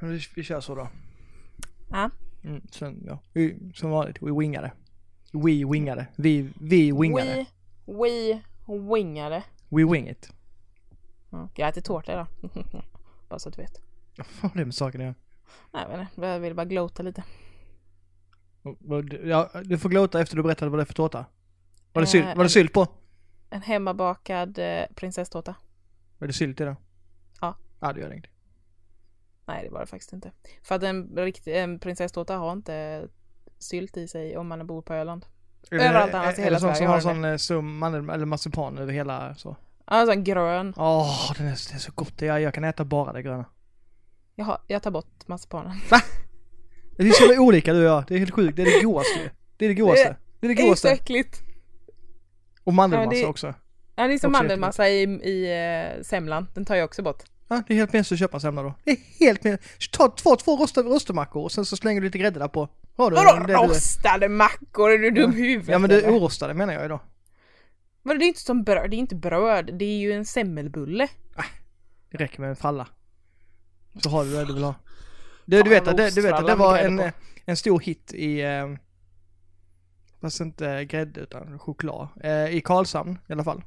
Men vi, vi kör så då. Ja. Mm, sen, ja. Vi, som vanligt, we wingade. We wingade. Vi, vi wingade. We, we wingade. We wing it. Ja, jag äter tårta idag. bara så att du vet. Vad har det med saken att göra? Nej men jag vill bara glota lite. Ja, du får glåta efter du berättade vad det är för tårta. Var det, Eh, sylt, var det en- sylt på? En hemmabakad eh, prinsesstårta. Var det sylt i det? Ja. Ja, det gör inte. Nej det var det faktiskt inte. För att en, riktig, en prinsesstårta har inte sylt i sig om man bor på Öland. Överallt annars i hela sån Sverige som har den sån eh, sum, eller marsipan över hela så? Alltså en grön. Åh, den är, det är så gott. Jag, jag kan äta bara det gröna. Jag, har, jag tar bort marsipanen. Det är så olika du och jag. Det är helt sjukt. Det är det godaste. Det är det godaste. Det är det Det är så godaste. äckligt. Och mandelmassa Ja, det- också. Ja det är som Också mandelmassa i, i eh, semlan. Den tar jag också bort. Ja, det är helt meningslöst att köpa en semla då. Det är helt meningslöst. Ta två, två rostade, rostemackor och sen så slänger du lite grädde där på. Har du Vadå du- rostade mackor? Är du dum i huvudet Ja men det är orostade menar jag ju då. Vadå det är inte som bröd, det är inte bröd. Det är ju en semmelbulle. Det räcker med en fralla. Så har du det du vill ha. Det, du vet att det, du vet att det var en, en stor hit i, eh, fast inte grädde utan choklad, eh, i Karlshamn i alla fall.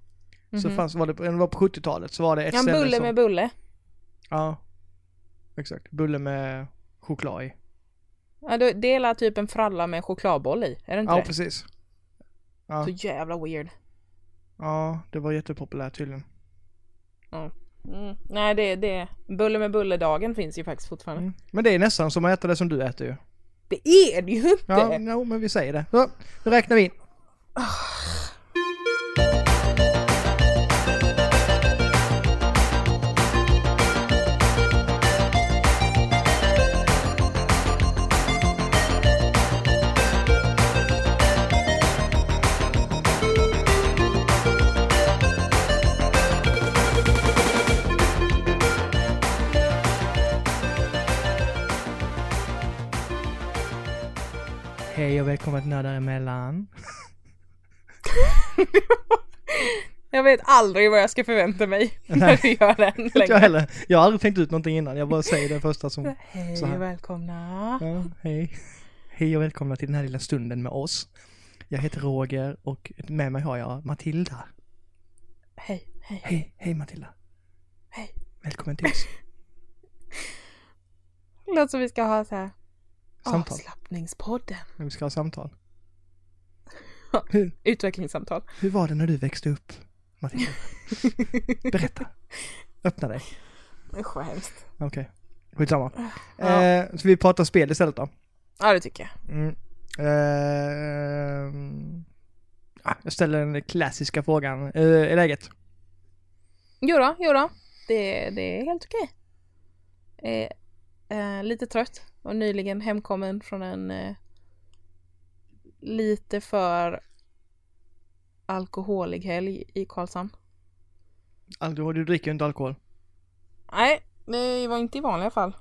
Så Mhm. fanns, var det, det var på 70-talet så var det ett Ja, en bulle som, med bulle. Ja. Exakt, bulle med choklad i. Ja, då delar typ en fralla med chokladboll i. Är det inte Ja det? precis. Ja. Så jävla weird. ja, det var jättepopulärt tydligen. Mm. Nej, det, det, bulle med bulle-dagen finns ju faktiskt fortfarande. Mm. Men det är nästan som att äta det som du äter ju. Det är det ju inte! Ja, no, men vi säger det. Så, nu räknar vi in. Hej och välkomna till Nördar emellan. Jag vet aldrig vad jag ska förvänta mig när du gör den Inte jag längre. heller. Jag har aldrig tänkt ut någonting innan. Jag bara säger det första som... Hej och välkomna. Ja, hej. Hej och välkomna till den här lilla stunden med oss. Jag heter Roger och med mig har jag Matilda. Hej, hej, Hej, hej Matilda. hej. Välkommen till oss. Låter som vi ska ha så här Samtal. avslappningspodden. Vi ska ha samtal. Hur, Utvecklingssamtal. hur var det när du växte upp, Matilda? Berätta. Öppna dig. Usch vad hemskt. Okej. Skitsamma. Ja. Eh, så vi pratar spel istället då. Ja det tycker jag. Mm. Eh, ah, jag ställer den klassiska frågan. Eh, är läget? Jo då, jo då. Det, det är helt okej. Eh, eh, lite trött och nyligen hemkommen från en eh, lite för alkoholig helg i Karlshamn. Alkohol, du dricker ju inte alkohol. Nej, det var inte i vanliga fall.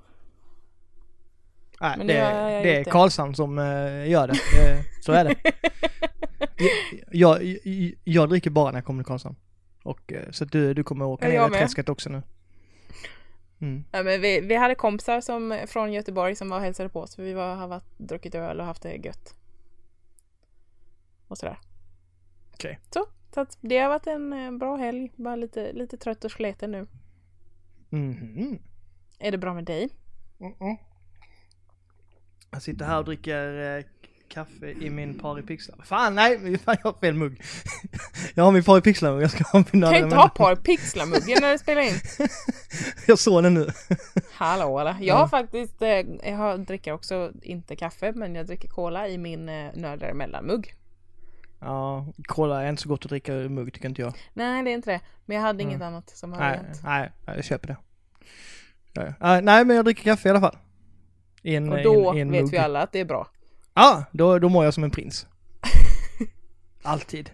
Nej, Men det, det gjort är det. Karlshamn som eh, gör det. Så är det. jag, jag, jag dricker bara när jag kommer till Karlshamn. Och eh, så du, du kommer åka ner i träsket också nu. Mm. Ja, men vi, vi hade kompisar som, från Göteborg som var och hälsade på oss för vi var, har varit, druckit öl och haft det gött. Och sådär. Okej. Så, så att det har varit en eh, bra helg. Bara lite, lite trött och sliten nu. Mhm. Är det bra med dig? Mm-mm. Jag sitter här och dricker eh, kaffe i min paripixlar. Fan nej, fan, jag har fel mugg. jag har min paripixlar-mugg, jag ska ha min Kan inte ha par pixlarmuggen när du spelar in. Jag såg den nu. Hallå eller? Jag har faktiskt, eh, jag har, dricker också inte kaffe men jag dricker cola i min eh, nördar emellan-mugg. ja, cola är inte så gott att dricka ur mugg tycker inte jag. Nej det är inte det. Men jag hade inget Mm. annat som Nej, variant. nej, jag köper det. Ja, ja. Ah, nej, men jag dricker kaffe i alla fall. I en, Och då i en, i en vet mugg. vi alla att det är bra. Ja, då, då mår jag som en prins. Alltid.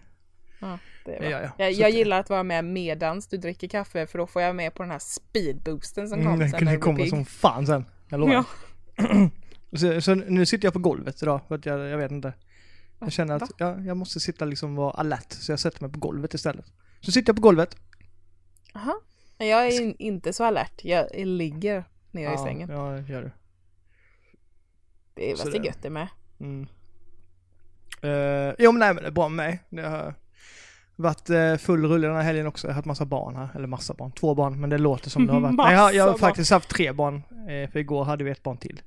Ja, det är bra. gör jag. Jag, jag gillar att vara med medans du dricker kaffe för då får jag med på den här speedboosten som Mm, kommer det sen blir kommer som fan sen. Jag lovar. Ja. så, så nu sitter jag på golvet idag för att jag, jag vet inte. Jag känner att jag, jag måste sitta liksom vara alert så jag sätter mig på golvet istället. Så sitter jag på golvet. Aha. Jag är in, inte så alert. Jag ligger nere i sängen. Ja, det gör du. Det är väl så det- gött det med. Mm. Uh, jo men nej men det är bra med mig. Det har varit uh, full rulle den här helgen också. Jag har haft massa barn här. Eller massa barn. Två barn. Men det låter som det har varit. Nej, jag, har- jag har faktiskt haft tre barn. eh, för igår hade vi ett barn till.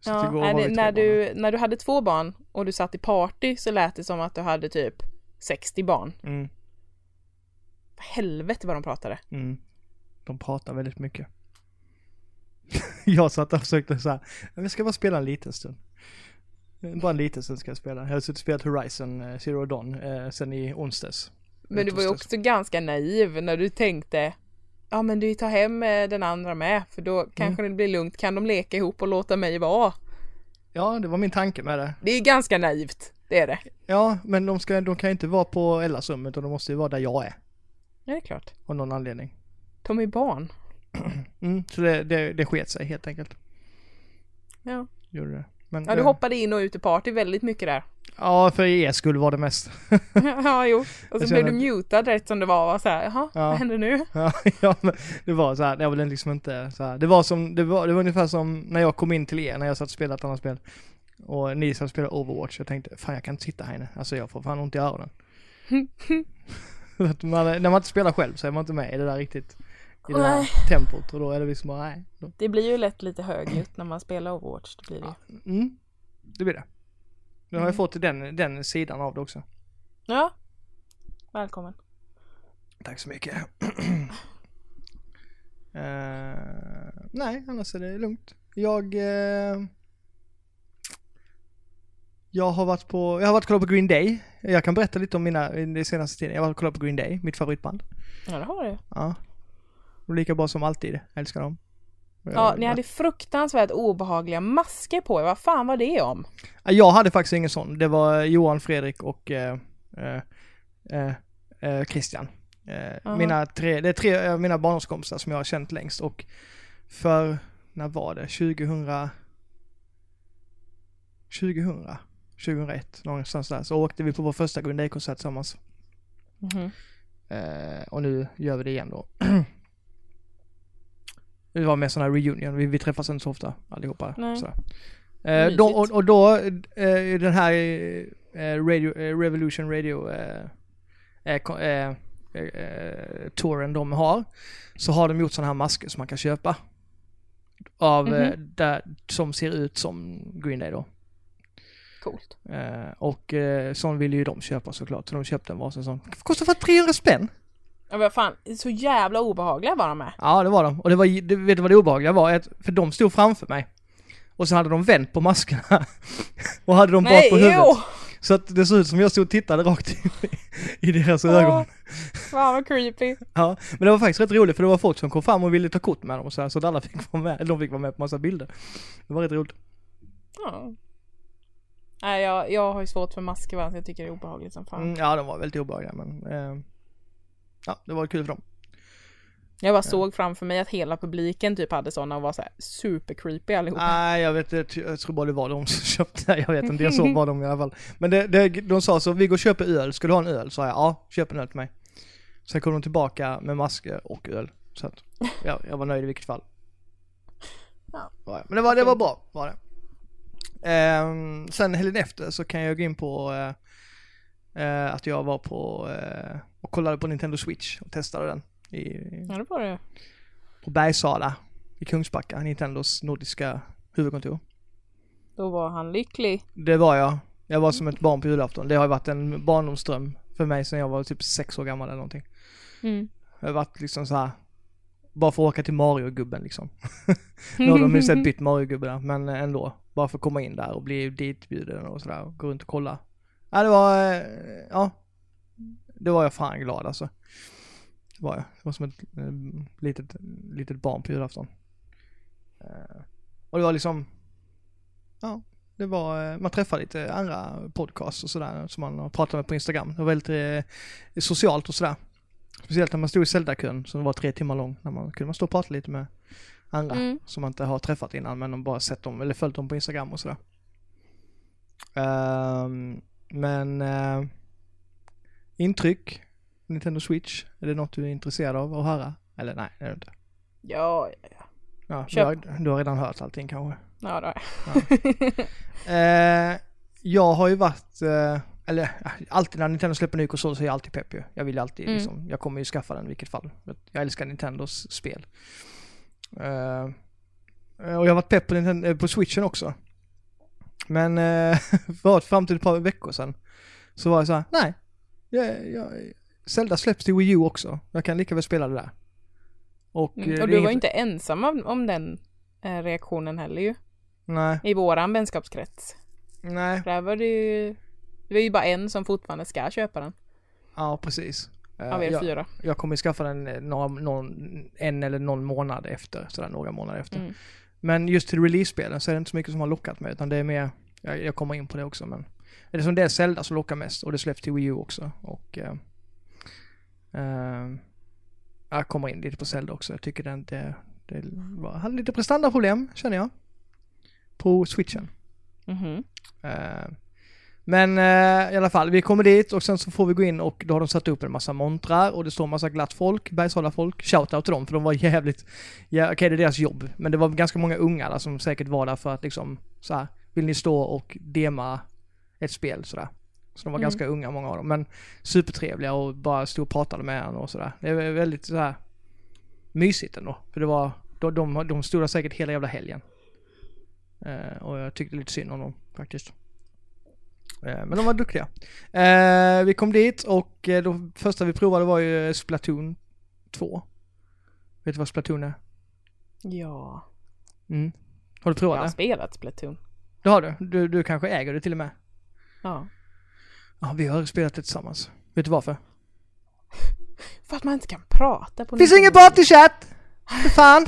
Så Ja, igår det, när, du, när du hade två barn och du satt i party så lät det som att du hade typ 60 barn. Mm, Helvete vad de pratade. mm. De pratar väldigt mycket. jag satt och försökte så här. "Men Jag ska bara spela en liten stund. Bara en liten stund ska jag spela. Jag har suttit och spelat Horizon eh, Zero Dawn eh, sen i onsdags. Men du var ju också ganska naiv när du tänkte Ja men du tar hem eh, den andra med för då kanske Mm. det blir lugnt. Kan de leka ihop och låta mig vara? Ja, det var min tanke med det. Det är ganska naivt. Det är det. Ja, men de, ska, de kan ju inte vara på Ellas rum utan de måste ju vara där jag är. Ja det är klart. Av någon anledning. De är barn. Mm, så det, det, det sket sig helt enkelt. Ja. Gjorde det. Men, Ja du hoppade in och ut i party väldigt mycket där. Ja, för er skull var det mest. ja jo. Och så Jag blev du mutad rätt som det var. Och så här, jaha, Ja. vad händer nu? ja, ja, men det var så här, det var liksom inte så här. Det var som, det var, det var ungefär som när jag kom in till er när jag satt och spelade ett annat spel. Och ni satt och spelade Overwatch. Jag tänkte, fan jag kan inte sitta här inne. Alltså jag får fan ont i öronen. Man, när man inte spelar själv så är man inte med i det där riktigt. I det Nej. här tempot. Och då är det liksom nej. Då, Det blir ju lätt lite högljutt när man spelar Overwatch. Det blir det. ju. Mm, det blir det. Nu har jag Mm. fått den, den sidan av det också. Ja. Välkommen. Tack så mycket. Eh, nej, annars är det lugnt. Jag... eh, jag har varit på, jag har varit och kollat på Green Day. Jag kan berätta lite om mina, det senaste tiden. Jag har varit och kollat på Green Day, mitt favoritband. Ja det har du. Ja. Lika bra som alltid, jag älskar dem. Ja, ni hade fruktansvärt obehagliga masker på er. Vad fan var det om? Ja, Jag hade faktiskt ingen sån. Det var Johan, Fredrik och eh, eh, eh, eh, Christian. Aha. mina tre, det är tre av mina barndomskompisar som jag har känt längst och för, när var det? 2000 2000 2001 någonstans där så åkte vi på vår första Green Day-konsert tillsammans. Mhm. Eh, och nu gör vi det igen då. det var med här reunion, vi, vi träffas inte så ofta allihopa. Nej. Sådär. Eh, då, och, och då, eh, den här eh, radio, eh, Revolution Radio eh, eh, touren de har, så har de gjort sådana här masker som man kan köpa. Av, eh, Mhm. där, som ser ut som Green Day då. Coolt. Och eh, sån ville ju de köpa såklart, så de köpte en varsin sån. Kostar för 300 spänn! Ja vad fan, så jävla obehagliga var de med. Ja, det var de. Och det var, det, vet du vad det obehagliga var? För de stod framför mig. Och så hade de vänt på maskerna. och hade dem Nej, på huvudet. jo! Så att det såg ut som jag stod och tittade rakt i, i deras ögon. Åh, Fan vad creepy. Ja, men det var faktiskt rätt roligt för det var folk som kom fram och ville ta kort med dem och så här, så att alla fick vara med, eller de fick vara med på massa bilder. Det var rätt roligt. Ja. Nej jag, jag har ju svårt för masker så jag tycker det är obehagligt som fan. Mm, ja, de var väldigt obehagliga men eh, ja, det var kul för dem. Jag bara såg framför mig att hela publiken typ hade sådana och var så här super creepy allihopa. Nej, jag vet inte, jag tror bara det var de som köpte, jag vet inte, jag såg bara dem i alla fall. Men det, det, de sa så, vi går och köper öl, ska du ha en öl? Så jag, ja, köp en öl till mig. Sen kom de tillbaka med masker och öl. Så att, ja, jag var nöjd i vilket fall. Ja. Men det var, det var bra, var det. Ehm, sen helgen efter så kan jag gå in på eh, eh, att jag var på eh, och kollade på Nintendo Switch och testade den i, Ja det var det. på Bergsala i Kungsbacka, Nintendos nordiska huvudkontor. Då var han lycklig. Det var jag. Jag var som ett barn på julafton. Det har varit en barndomsdröm för mig sedan jag var typ sex år gammal eller någonting. Mm. Jag har varit liksom så här. Bara för att åka till Mario-gubben liksom. nu har de ju sett bytt Mario-gubbe där, men ändå. Bara för att komma in där och bli ditbjuden och sådär. och Gå runt och kolla. Ja, det var, ja. Det var jag fan glad alltså. Det var jag. Det var som ett eh, litet, litet barn på julafton. Eh, Och det var liksom, ja. Det var, eh, man träffade lite andra podcasts och sådär som man har pratat med på Instagram. Det var väldigt eh, socialt och sådär. Speciellt när man stod i Zelda-kön som var tre timmar lång. När man kunde man stå och prata lite med andra Mm. som man inte har träffat innan men de bara sett dem eller följt dem på Instagram och sådär. Ehm, men eh, intryck, Nintendo Switch, är det något du är intresserad av att höra? Eller nej, det är det inte. Ja, ja, ja. Ja, du har, du har redan hört allting kanske. Ja, då. Eh, jag har ju varit, eh, eller alltid när Nintendo släpper ny konsol så är jag alltid pepp ju. Jag vill ju alltid Mm. liksom, jag kommer ju skaffa den i vilket fall. Jag älskar Nintendos spel. Eh, och jag har varit pepp på, Nintendo, eh, på switchen också. Men eh, för fram till ett par veckor sedan så var jag så här: nej. Jag, jag, Zelda släpps till Wii U också. Jag kan lika väl spela det där. Och, eh, Mm. det Och du var inget- ju inte ensam om, om den eh, reaktionen heller ju. Nej, I våran vänskapskrets. nej. Där var det ju... Det var ju bara en som fortfarande ska köpa den. Ja, precis. Eh, Av er jag, fyra. jag kommer skaffa den eh, några, någon, en eller någon månad efter, sådär några månader efter. Mm. Men just till release-spelen så är det inte så mycket som har lockat mig, utan det är mer, jag, jag kommer in på det också, men det är som det är Zelda som lockar mest, och det släpps till Wii U också, och eh, eh, jag kommer in lite på Zelda också, jag tycker den, det, det var, hade lite prestandaproblem, känner jag, på switchen. Mhm. Eh, Men eh, i alla fall, vi kommer dit och sen så får vi gå in och då har de satt upp en massa montrar och det står en massa glatt folk, Bergsala folk. Shoutout till dem för de var jävligt, ja okej det är deras jobb. Men det var ganska många unga där som säkert var där för att liksom så här, vill ni stå och dema ett spel sådär. Så de var Mm. ganska unga många av dem. Men supertrevliga och bara stod och pratade med en och sådär. Det var väldigt så här mysigt ändå. För det var, de, de, de stod där säkert hela jävla helgen. Eh, och jag tyckte lite synd om dem faktiskt. Eh, men de var duktiga. Eh, vi kom dit och eh, det första vi provade var ju Splatoon 2. Vet du vad Splatoon är? Ja. Mm. Har du provat Jag har det? spelat Splatoon. Det har du. du. Du kanske äger det till och med. Ja. Ja, vi har spelat det tillsammans. Vet du varför? För att man inte kan prata på Finns ingen partychatt! För fan!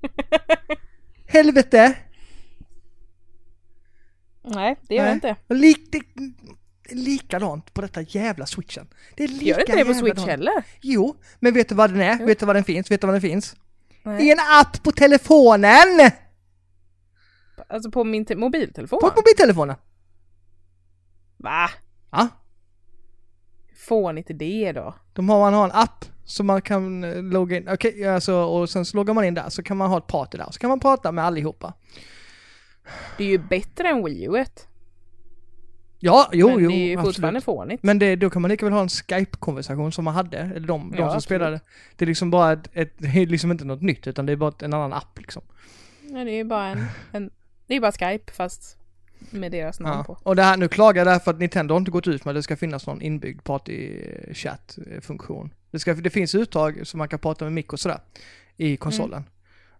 Helvete! Nej, det gör Nej. jag inte. Lik, det, det likadant på detta jävla switchen. Det är lika Gör inte det på Switch dant. heller? Jo, men vet du vad den är? Jo. Vet du vad den finns? Vet du vad den finns? Nej. I en app på telefonen! Alltså på min te- mobiltelefon? På mobiltelefonen. Va? Ja, Fånigt det då? de har, man har en app som man kan eh, logga in, okej, alltså, och sen så loggar man in där så kan man ha ett party där, så kan man prata med allihopa. Det är ju bättre än Wii U. Ja, jo, men jo, det är ju absolut. fortfarande fånigt. Men det, då kan man lika väl ha en Skype-konversation som man hade, eller de, de Ja, som absolut. spelade. Det är liksom bara ett, ett, det är liksom inte något nytt, utan det är bara en annan app liksom. Ja, det är ju bara en, en... Det är bara Skype fast med deras namn Ja. på. Och det här, nu klagar jag därför att Nintendo har inte gått ut med att det ska finnas någon inbyggd party-chat-funktion. Det, ska, det finns uttag som man kan prata med mick och sådär i konsolen.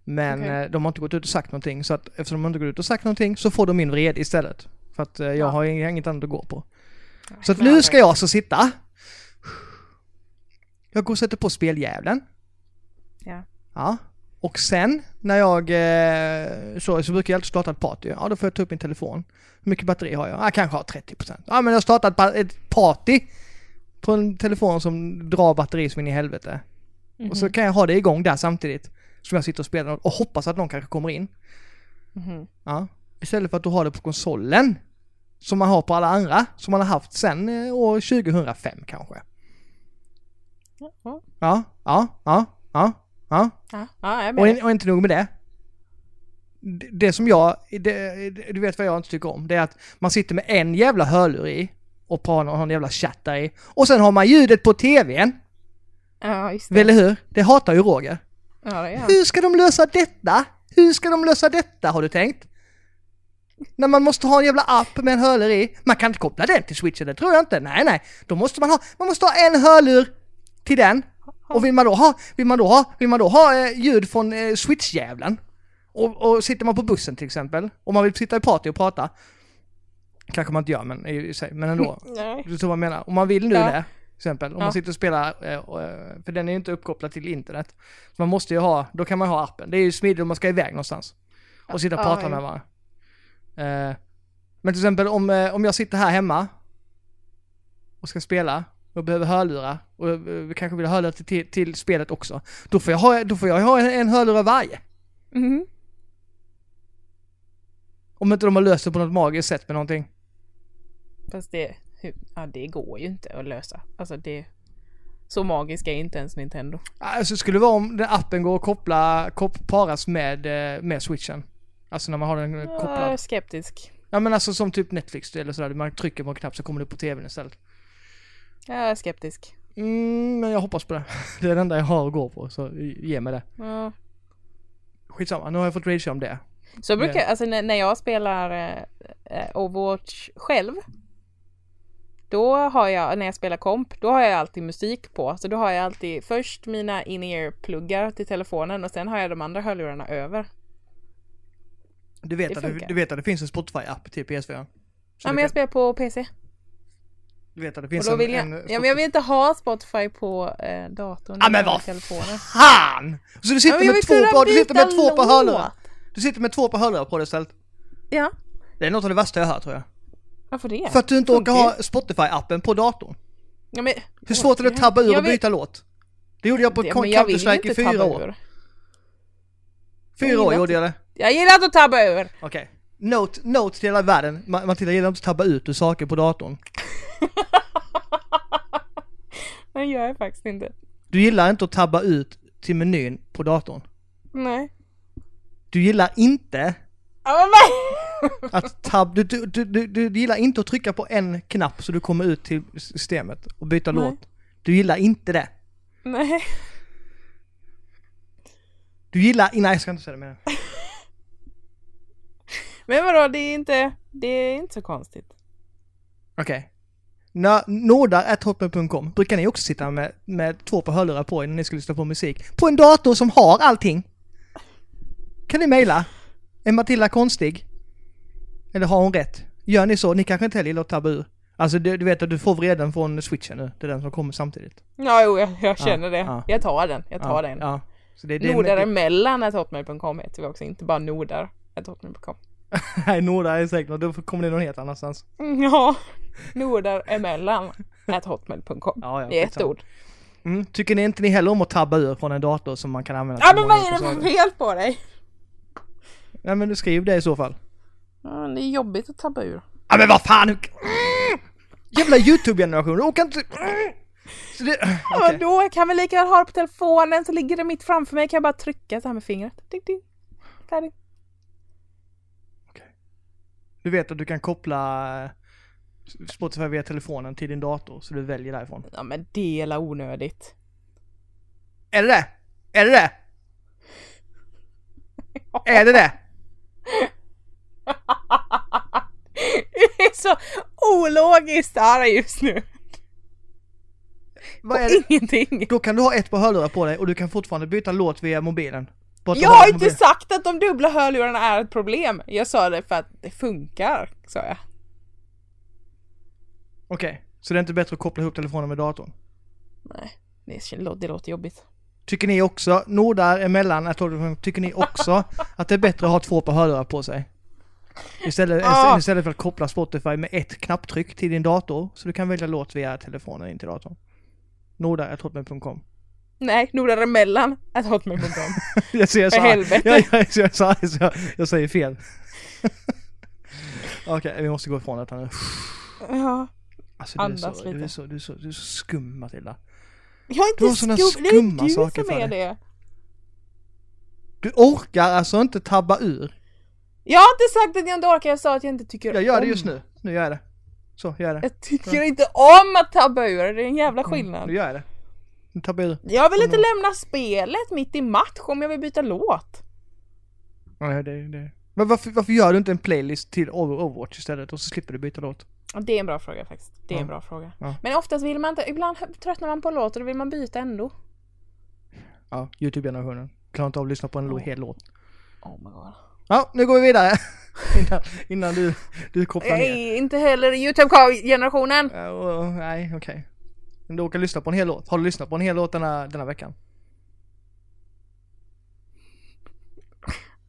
Men Okej. eh, de har inte gått ut och sagt någonting, så att eftersom de inte gått ut och sagt någonting så får de min vrede istället. För att eh, jag Ja. har ing- inget annat att gå på. Så att nu ska jag alltså sitta. Jag går och sätter på speljävlen. Ja. Ja. Och sen när jag eh, så, så brukar jag alltid starta ett party. Ja, då får jag ta upp min telefon. Hur mycket batteri har jag? Jag kanske har 30%. Ja, men jag har startat ett pa- ett party på en telefon som drar batteri som in i helvete. Och så kan jag ha det igång där samtidigt som jag sitter och spelar och hoppas att någon kanske kommer in. Mhm. Ja. Istället för att du har det på konsolen. Som man har på alla andra. Som man har haft sen eh, år 2005 kanske. Ja, Ja, ja, ja, ja, ja. ja, Och, och inte nog med det. Det, som jag, det, du vet vad jag inte tycker om, det är att man sitter med en jävla hörlur i och på någon, någon jävla chatt där i. Och sen har man ljudet på tvn. Ja, just det. Eller hur? Det hatar ju Roger. Ja, han. Hur ska de lösa detta? Hur ska de lösa detta har du tänkt? När man måste ha en jävla app med en hörlur i. Man kan inte koppla den till switchen, det tror jag inte. Nej, nej. Då måste man ha, man måste ha en hörlur till den. Och vill man då ha, vill man då ha, vill man då ha eh, ljud från eh, switchjävlen. Och, och sitter man på bussen till exempel, och man vill sitta i party och prata. Kanske man inte gör, men i sig, men ändå. Nej. Du tror vad jag menar? Om man vill nu Ja. det, exempel, om Ja. man sitter och spelar, eh, eh, för den är ju inte uppkopplad till internet. Så man måste ju ha, då kan man ha appen. Det är ju smidigt om man ska iväg någonstans. Och sitta och Ja, prata ja. med varandra. Eh, men till exempel om, om jag sitter här hemma och ska spela och behöver hörlurar och vi kanske vill ha hörlurar till, till, spelet också. Då får jag ha, då får jag ha en, en hörlur av varje. Mhm. Om inte de har löst det på något magiskt sätt med någonting. Fast det, hur- ja, det går ju inte att lösa. Alltså det, Så magisk är inte ens Nintendo. Alltså det skulle vara om den appen går att koppla, kop, paras med, eh, med switchen. Alltså när man har den eh, Jag är kopplad. skeptisk. Ja men alltså som typ Netflix eller sådär, man trycker på en knapp så kommer det upp på tvn istället. Jag är skeptisk. Mm, men jag hoppas på det. Det är det enda jag har att gå på, så ge mig det. Ja. Skitsamma, nu har jag fått ragea om det. Så brukar Ja. alltså när, när jag spelar eh, eh, Overwatch själv. Då har jag, när jag spelar komp, då har jag alltid musik på. Så då har jag alltid först mina in-ear-pluggar till telefonen och sen har jag de andra hörlurarna över. Du vet, Det att det, du vet att det finns en Spotify-app till PS4? Så Ja men jag spelar på PC. du vet att det finns en, jag, en ja, men jag vill inte ha Spotify på eh, datorn. Ja men vad fan! Så du sitter Ja, med två på, du sitter med två låt. hörlurar. Du sitter med två på hörlurar på det istället. Ja, Det är något av det värsta jag hört tror jag. Varför det? För att du inte orkar ha Spotify-appen på datorn. Ja, men, Hur svårt är det att tabba ur och vill- byta låt? Det gjorde jag på vill Counter-Strike i fyra år. Fyra år gjorde jag det. Jag gillar inte att tabba ur. Okej. Note, note till hela världen. Ma- Matilda gillar inte att tabba ut ur saker på datorn. Gör jag faktiskt inte. Du gillar inte att tabba ut till menyn på datorn. Nej. Du gillar inte Ja, att tab... Du, du, du, du, gillar inte att trycka på en knapp så du kommer ut till systemet och byta Nej. låt. Du gillar inte det. Nej. Du gillar... Nej, jag ska inte säga det mer. Men vadå, det är inte, det är inte så konstigt. Okej. Okay. Nordar.hotmail.com Brukar ni också sitta med, med två på hörlurar på er när ni ska lyssna på musik? På en dator som har allting? Kan ni mejla? Är Matilda konstig? Eller har hon rätt? Gör ni så? Ni kanske inte heller gillar ur? Alltså du, du vet att du får vreden från switchen nu. Det är den som kommer samtidigt. Ja, jo, jag, jag känner det. ja. Jag tar den, jag tar ja, den. Ja. Så det, det, Nordar det, emellan hotmail.com heter vi också, inte bara nordar hotmail.com. Nej, Nordar är säkert då kommer det någon helt annanstans. Mm, Ja, nordar emellan hotmail.com. Ja, ja, det är ett ord. Mm. Tycker ni inte ni heller om att tabba ur från en dator som man kan använda Ja men vad är det för fel på dig? Nej men du skriv det i så fall. Ja, det är jobbigt att tabba ur. Ja men vad fan! Mm! Jävla YouTube-generation, du orkar inte... Mm! Så det... Ja, okej. då jag kan väl lika väl ha det på telefonen så ligger det mitt framför mig kan jag bara trycka så här med fingret. Ding, ding. Färdig. Du vet att du kan koppla eh, Spotify via telefonen till din dator så du väljer därifrån. Ja men det är onödigt. Är det det? Är det det? Är det det? Det är så ologiskt här just nu. Vad är det? Ingenting. Då kan du ha ett par hörlurar på dig och du kan fortfarande byta låt via mobilen. Du Jag har inte sagt att de dubbla hörlurarna är ett problem. Jag sa det för att det funkar, sa jag. Okej, så det är inte bättre att koppla ihop telefonen med datorn? Nej, det låter jobbigt. Tycker ni också, Nordar emellan, tycker ni också att det är bättre att ha två par hörlurar på sig? Istället, Ah. istället för att koppla Spotify med ett knapptryck till din dator, så du kan välja låt via telefonen in till datorn. Nordar.hotmail.com Nej, Nordar emellan att hotmail.com. Jag ser så helvete. Jag, jag, jag, jag, jag, jag säger fel. Okej, vi måste gå ifrån detta nu. Ja. Alltså, du, är Andas så, du, är lite. så, du, är så, du är så skum Matilda. Jag är Du har inte såna skum, det är skumma du saker som för är dig. det. Du orkar alltså inte tabba ur. Jag har inte sagt att jag inte orkar, jag sa att jag inte tycker Jag gör det om. just nu. Nu gör jag det. Så, gör det. Jag tycker inte om att tabba ur, det är en jävla skillnad. Nu gör jag det. Nu tabbar jag ur. Jag vill inte lämna spelet mitt i match om jag vill byta låt. Nej, det, det. Men varför, varför gör du inte en playlist till Over- Overwatch istället och så slipper du byta låt? Det är en bra fråga faktiskt. Det är Ja. en bra fråga. Ja. Men oftast vill man inte, ibland tröttnar man på en låt och då vill man byta ändå. Ja, YouTube-generationen. Klarar inte av att lyssna på en Ja. hel låt. Oh my god. Ja, nu går vi vidare. innan, innan du, du kopplar ner. Nej, inte heller Youtube-generationen. Och- nej, okej. Men du orkar lyssna på en hel låt. Har du lyssnat på en hel låt denna, denna veckan?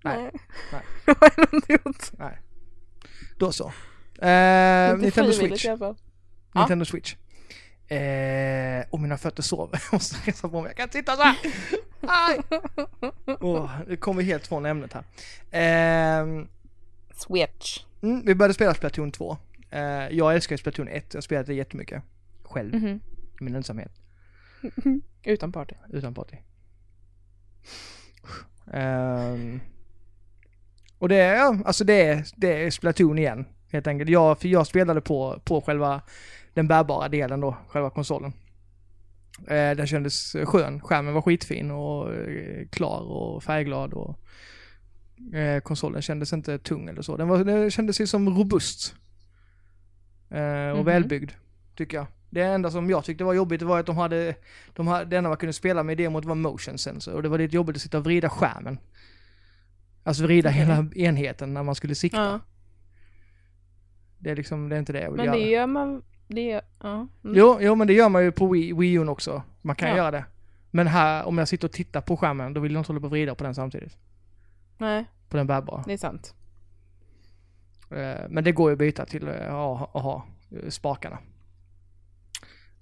Nej. Nej. Det har jag inte gjort. Nej. Då så. Eh, Inte Nintendo Switch. i alla fall. Ja. Nintendo Switch. Eh, och mina fötter sover. Jag måste resa på mig. Jag kan inte sitta så här. Aj! Åh, nu kommer vi helt från ämnet här. Eh, Switch. mm, vi började spela Splatoon 2. Eh, jag älskar ju Splatoon 1. Jag har spelat det jättemycket. Själv. Mhm. i min ensamhet. Utan party. utan party. Ehm, och det är, ja, alltså det är, det är Splatoon igen, helt enkelt. Jag, för jag spelade på, på själva den bärbara delen då, själva konsolen. Eh, den kändes skön, skärmen var skitfin och eh, klar och färgglad och eh, konsolen kändes inte tung eller så. Den, var, den kändes ju som robust. Eh, och Mhm. välbyggd, tycker jag. Det enda som jag tyckte var jobbigt var att de hade, de hade, det enda man kunde spela med i demot var motion sensor och det var lite jobbigt att sitta och vrida skärmen. Alltså vrida hela enheten när man skulle sikta. Ja. Det är liksom, det är inte det jag vill Men göra. det gör man, det gör, ja. Mm. Jo, jo, men det gör man ju på Wii, Wii U också. Man kan Ja. göra det. Men här, om jag sitter och tittar på skärmen, då vill jag inte hålla på och vrida på den samtidigt. Nej, På den bärbara. det är sant. Eh, Men det går ju att byta till eh, att ha, att ha eh, spakarna.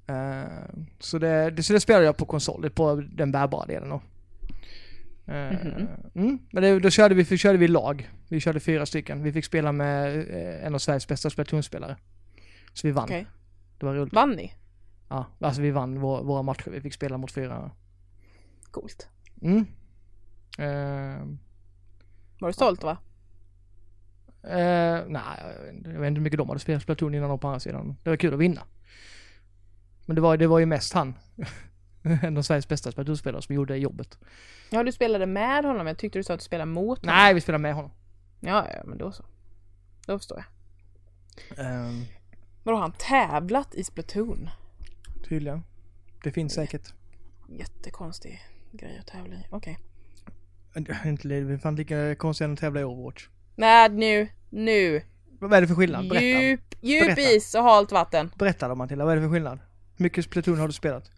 Eh, Så det, det, så det spelar jag på konsol, på den bärbara delen då. Eh, Mhm. mm, men det, då körde vi, körde vi lag. Vi körde fyra stycken. Vi fick spela med eh, en av Sveriges bästa Splatoon-spelare. Så vi vann. Okej. Det var roligt. Vann ni? Ja, alltså vi vann vår, våra matcher. Vi fick spela mot fyra. Coolt. Mm. Eh, Var du stolt va? Eh, nej, jag vet inte- hur mycket de hade spelat Splatoon innan de på andra sidan. Det var kul att vinna. Men det var, det var ju mest han. en av Sveriges bästa Splatoon-spelare som gjorde jobbet. Ja, du spelade med honom. Jag tyckte du sa att du spelade mot honom. Nej, vi spelade med honom. Ja, ja, men då så. Då förstår jag. Ehm, Vadå, har han tävlat i Splatoon? tydligen. Det finns säkert. Jättekonstig grej att tävla i. Okej. Är Inte det är fan lika konstigt än att tävla i Overwatch. Nej, nu, nu. Vad är det för skillnad? Berätta. Djup, djup Berätta. is och halt vatten. Berätta då Matilda, vad är det för skillnad? Hur mycket Splatoon har du spelat?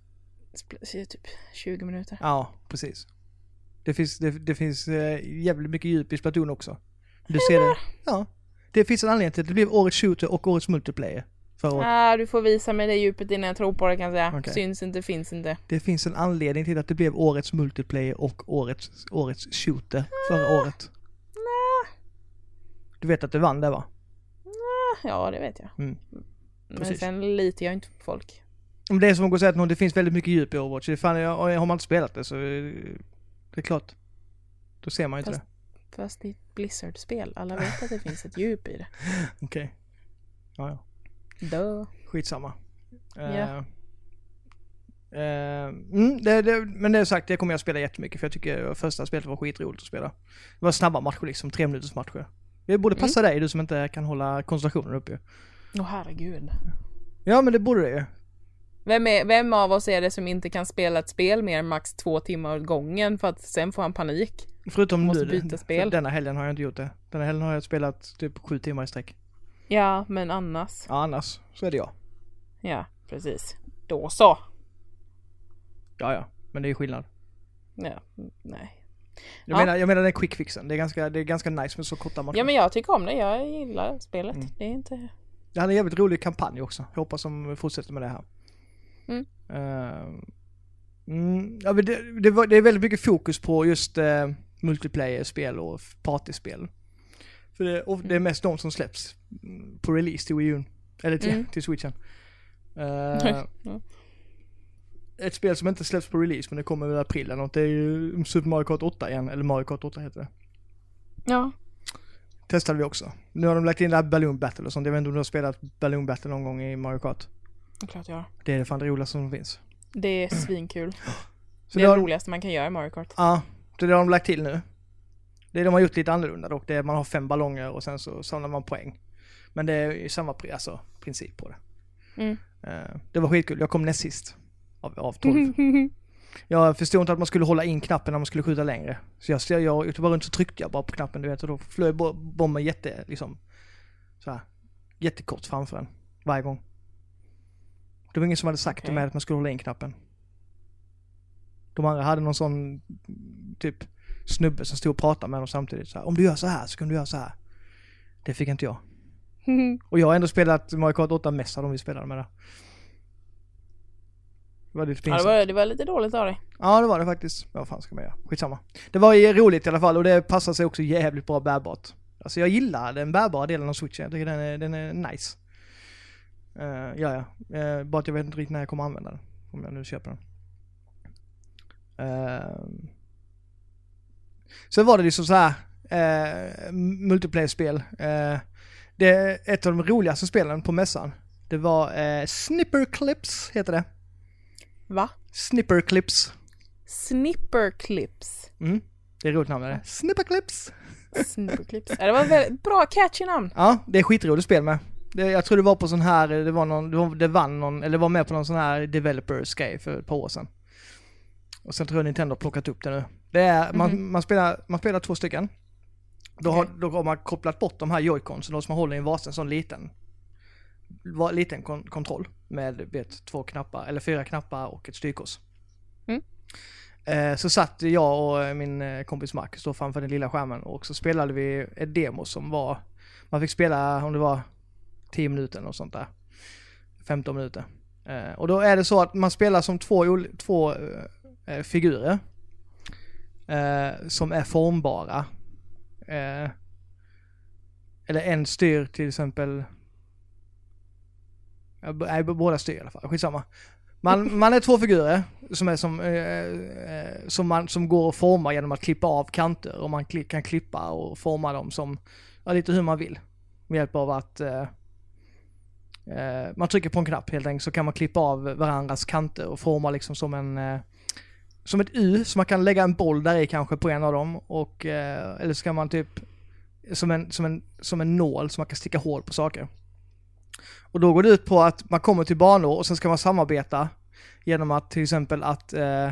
Typ 20 minuter. Ja, precis. Det finns, det, det finns eh, jävligt mycket djup i Splatoon också. Du ser det? Ja. Det finns en anledning till att det blev årets shooter och årets multiplayer förra året. Ah, du får visa mig det djupet innan jag tror på det kan jag säga. Okej. Syns inte, finns inte. Det finns en anledning till att det blev årets multiplayer och årets, årets shooter förra året. Du vet att du vann det va? Ah, Ja, det vet jag. Mm. Men Precis. sen litar jag inte på folk. Det är som att gå och säga att det finns väldigt mycket djup i Overwatch. Det fan, har man inte spelat det så är det är klart. Då ser man ju inte Fast- det. Fast det är ett Blizzard-spel. Alla vet att det finns ett djup i det. Okej. Ja, ja. Duh. Skitsamma. Ja. Eh, eh, mm, det, det, men det är sagt, det kommer jag spela jättemycket för jag tycker första spelet var skitroligt att spela. Det var snabba matcher liksom, tre minuters matcher. Det borde passa dig, du som inte kan hålla koncentrationen uppe. Åh herregud. Ja men det borde det ju. Vem, är, vem av oss är det som inte kan spela ett spel mer än max två timmar åt gången för att sen får han panik? Förutom Måste nu. byta spel. Denna helgen har jag inte gjort det. Denna helgen har jag spelat typ sju timmar i sträck. Ja, men annars. Ja, annars så är det jag. Ja, precis. Då så. Ja, ja. Men det är skillnad. Ja, mm, nej. Jag, Ja. menar, jag menar den quick fixen. Det är, ganska, det är ganska nice med så korta matcher. Ja, men jag tycker om det. Jag gillar spelet. Mm. Det är inte... Det hade en jävligt rolig kampanj också. Jag hoppas de fortsätter med det här. Mm. Eh, mm, ja, det, det, var, det är väldigt mycket fokus på just uh, multiplayer-spel och partyspel. För det, och det är mest de som släpps mm, på release till Wii U. Eller till, Mm. till switchen. Eh, Ja. ett spel som inte släpps på release men det kommer i april eller något. Det är ju Super Mario Kart 8 igen. Eller Mario Kart 8 heter det. Ja. Testade vi också. Nu har de lagt in det här Balloon Battle och sånt. Jag vet inte om du har spelat Balloon Battle någon gång i Mario Kart. Det är klart jag har. Det är fan det roligaste som finns. Det är svinkul. Så det det är har, det roligaste man kan göra i Mario Kart. Ja, det är det de lagt till nu. Det de har gjort lite annorlunda dock. Det är man har fem ballonger och sen så samlar man poäng. Men det är ju samma alltså, princip på det. Mm. Eh, det var skitkul. Jag kom näst sist. Av, av 12. Jag förstod inte att man skulle hålla in knappen när man skulle skjuta längre. Så jag, jag, jag var runt så tryckte jag bara på knappen du vet och då flög bo- bomben jätte, liksom, så här, jättekort framför en. Varje gång. Det var ingen som hade sagt Okej. till mig att man skulle hålla in knappen. De andra hade någon sån, typ, snubbe som stod och pratade med dem samtidigt. Så här, Om du gör så här så kan du göra så här. Det fick inte jag. Och jag har ändå spelat Mario Kart 8 mest av de vi spelade med där. Det var lite ja, pinsamt. det, var, det var lite dåligt av dig. Ja det var det faktiskt. Vad fan ska man göra? Skitsamma. Det var ju roligt i alla fall och det passar sig också jävligt bra bärbart. Alltså jag gillar den bärbara delen av switchen. Jag tycker den är, den är nice. Uh, ja ja. Eh, bara att jag vet inte riktigt när jag kommer använda den. Om jag nu köper den. Uh, sen var det liksom så här uh, multiplayer-spel. Uh, det är ett av de roligaste spelen på mässan. Det var uh, Snipper Clips, heter det. Va? Snipper Clips. Snipper Clips. Mm. Det är roligt namn är det. Snipper Clips. Snipper Clips. Det var ett väldigt bra catchy namn. Ja, det är skitroligt spel med. Det, jag tror det var på sån här, det var någon, det, var, det vann någon, eller var med på någon sån här developers grej för ett par år sedan. Och sen tror jag Nintendo har plockat upp det nu. Det är, man, Mhm. man, spelar, man spelar två stycken. Då, har, Okej. då har man kopplat bort de här joyconsen, de som man håller i en varsin sån liten, liten kon, kontroll med vet, två knappar, eller fyra knappar och ett styrkors. Mm. Eh, så satt jag och min eh, kompis Marcus då framför den lilla skärmen och så spelade vi ett demo som var, man fick spela om det var 10 minuter eller sånt där. 15 minuter. Eh, och då är det så att man spelar som två, två eh, eh, figurer. Eh, som är formbara. Eh, eller en styr till exempel. Nej, båda styr i alla fall. Skitsamma. Man, man är två figurer som är som, eh, som, man, som går att forma genom att klippa av kanter och man kan klippa och forma dem som, ja, lite hur man vill. Med hjälp av att Eh, man trycker på en knapp helt enkelt så kan man klippa av varandras kanter och forma liksom som en eh, som ett U, så man kan lägga en boll där i kanske på en av dem och eh, eller så kan man typ som en, som, en, som en nål så man kan sticka hål på saker. Och då går det ut på att man kommer till banor och sen ska man samarbeta genom att till exempel att eh,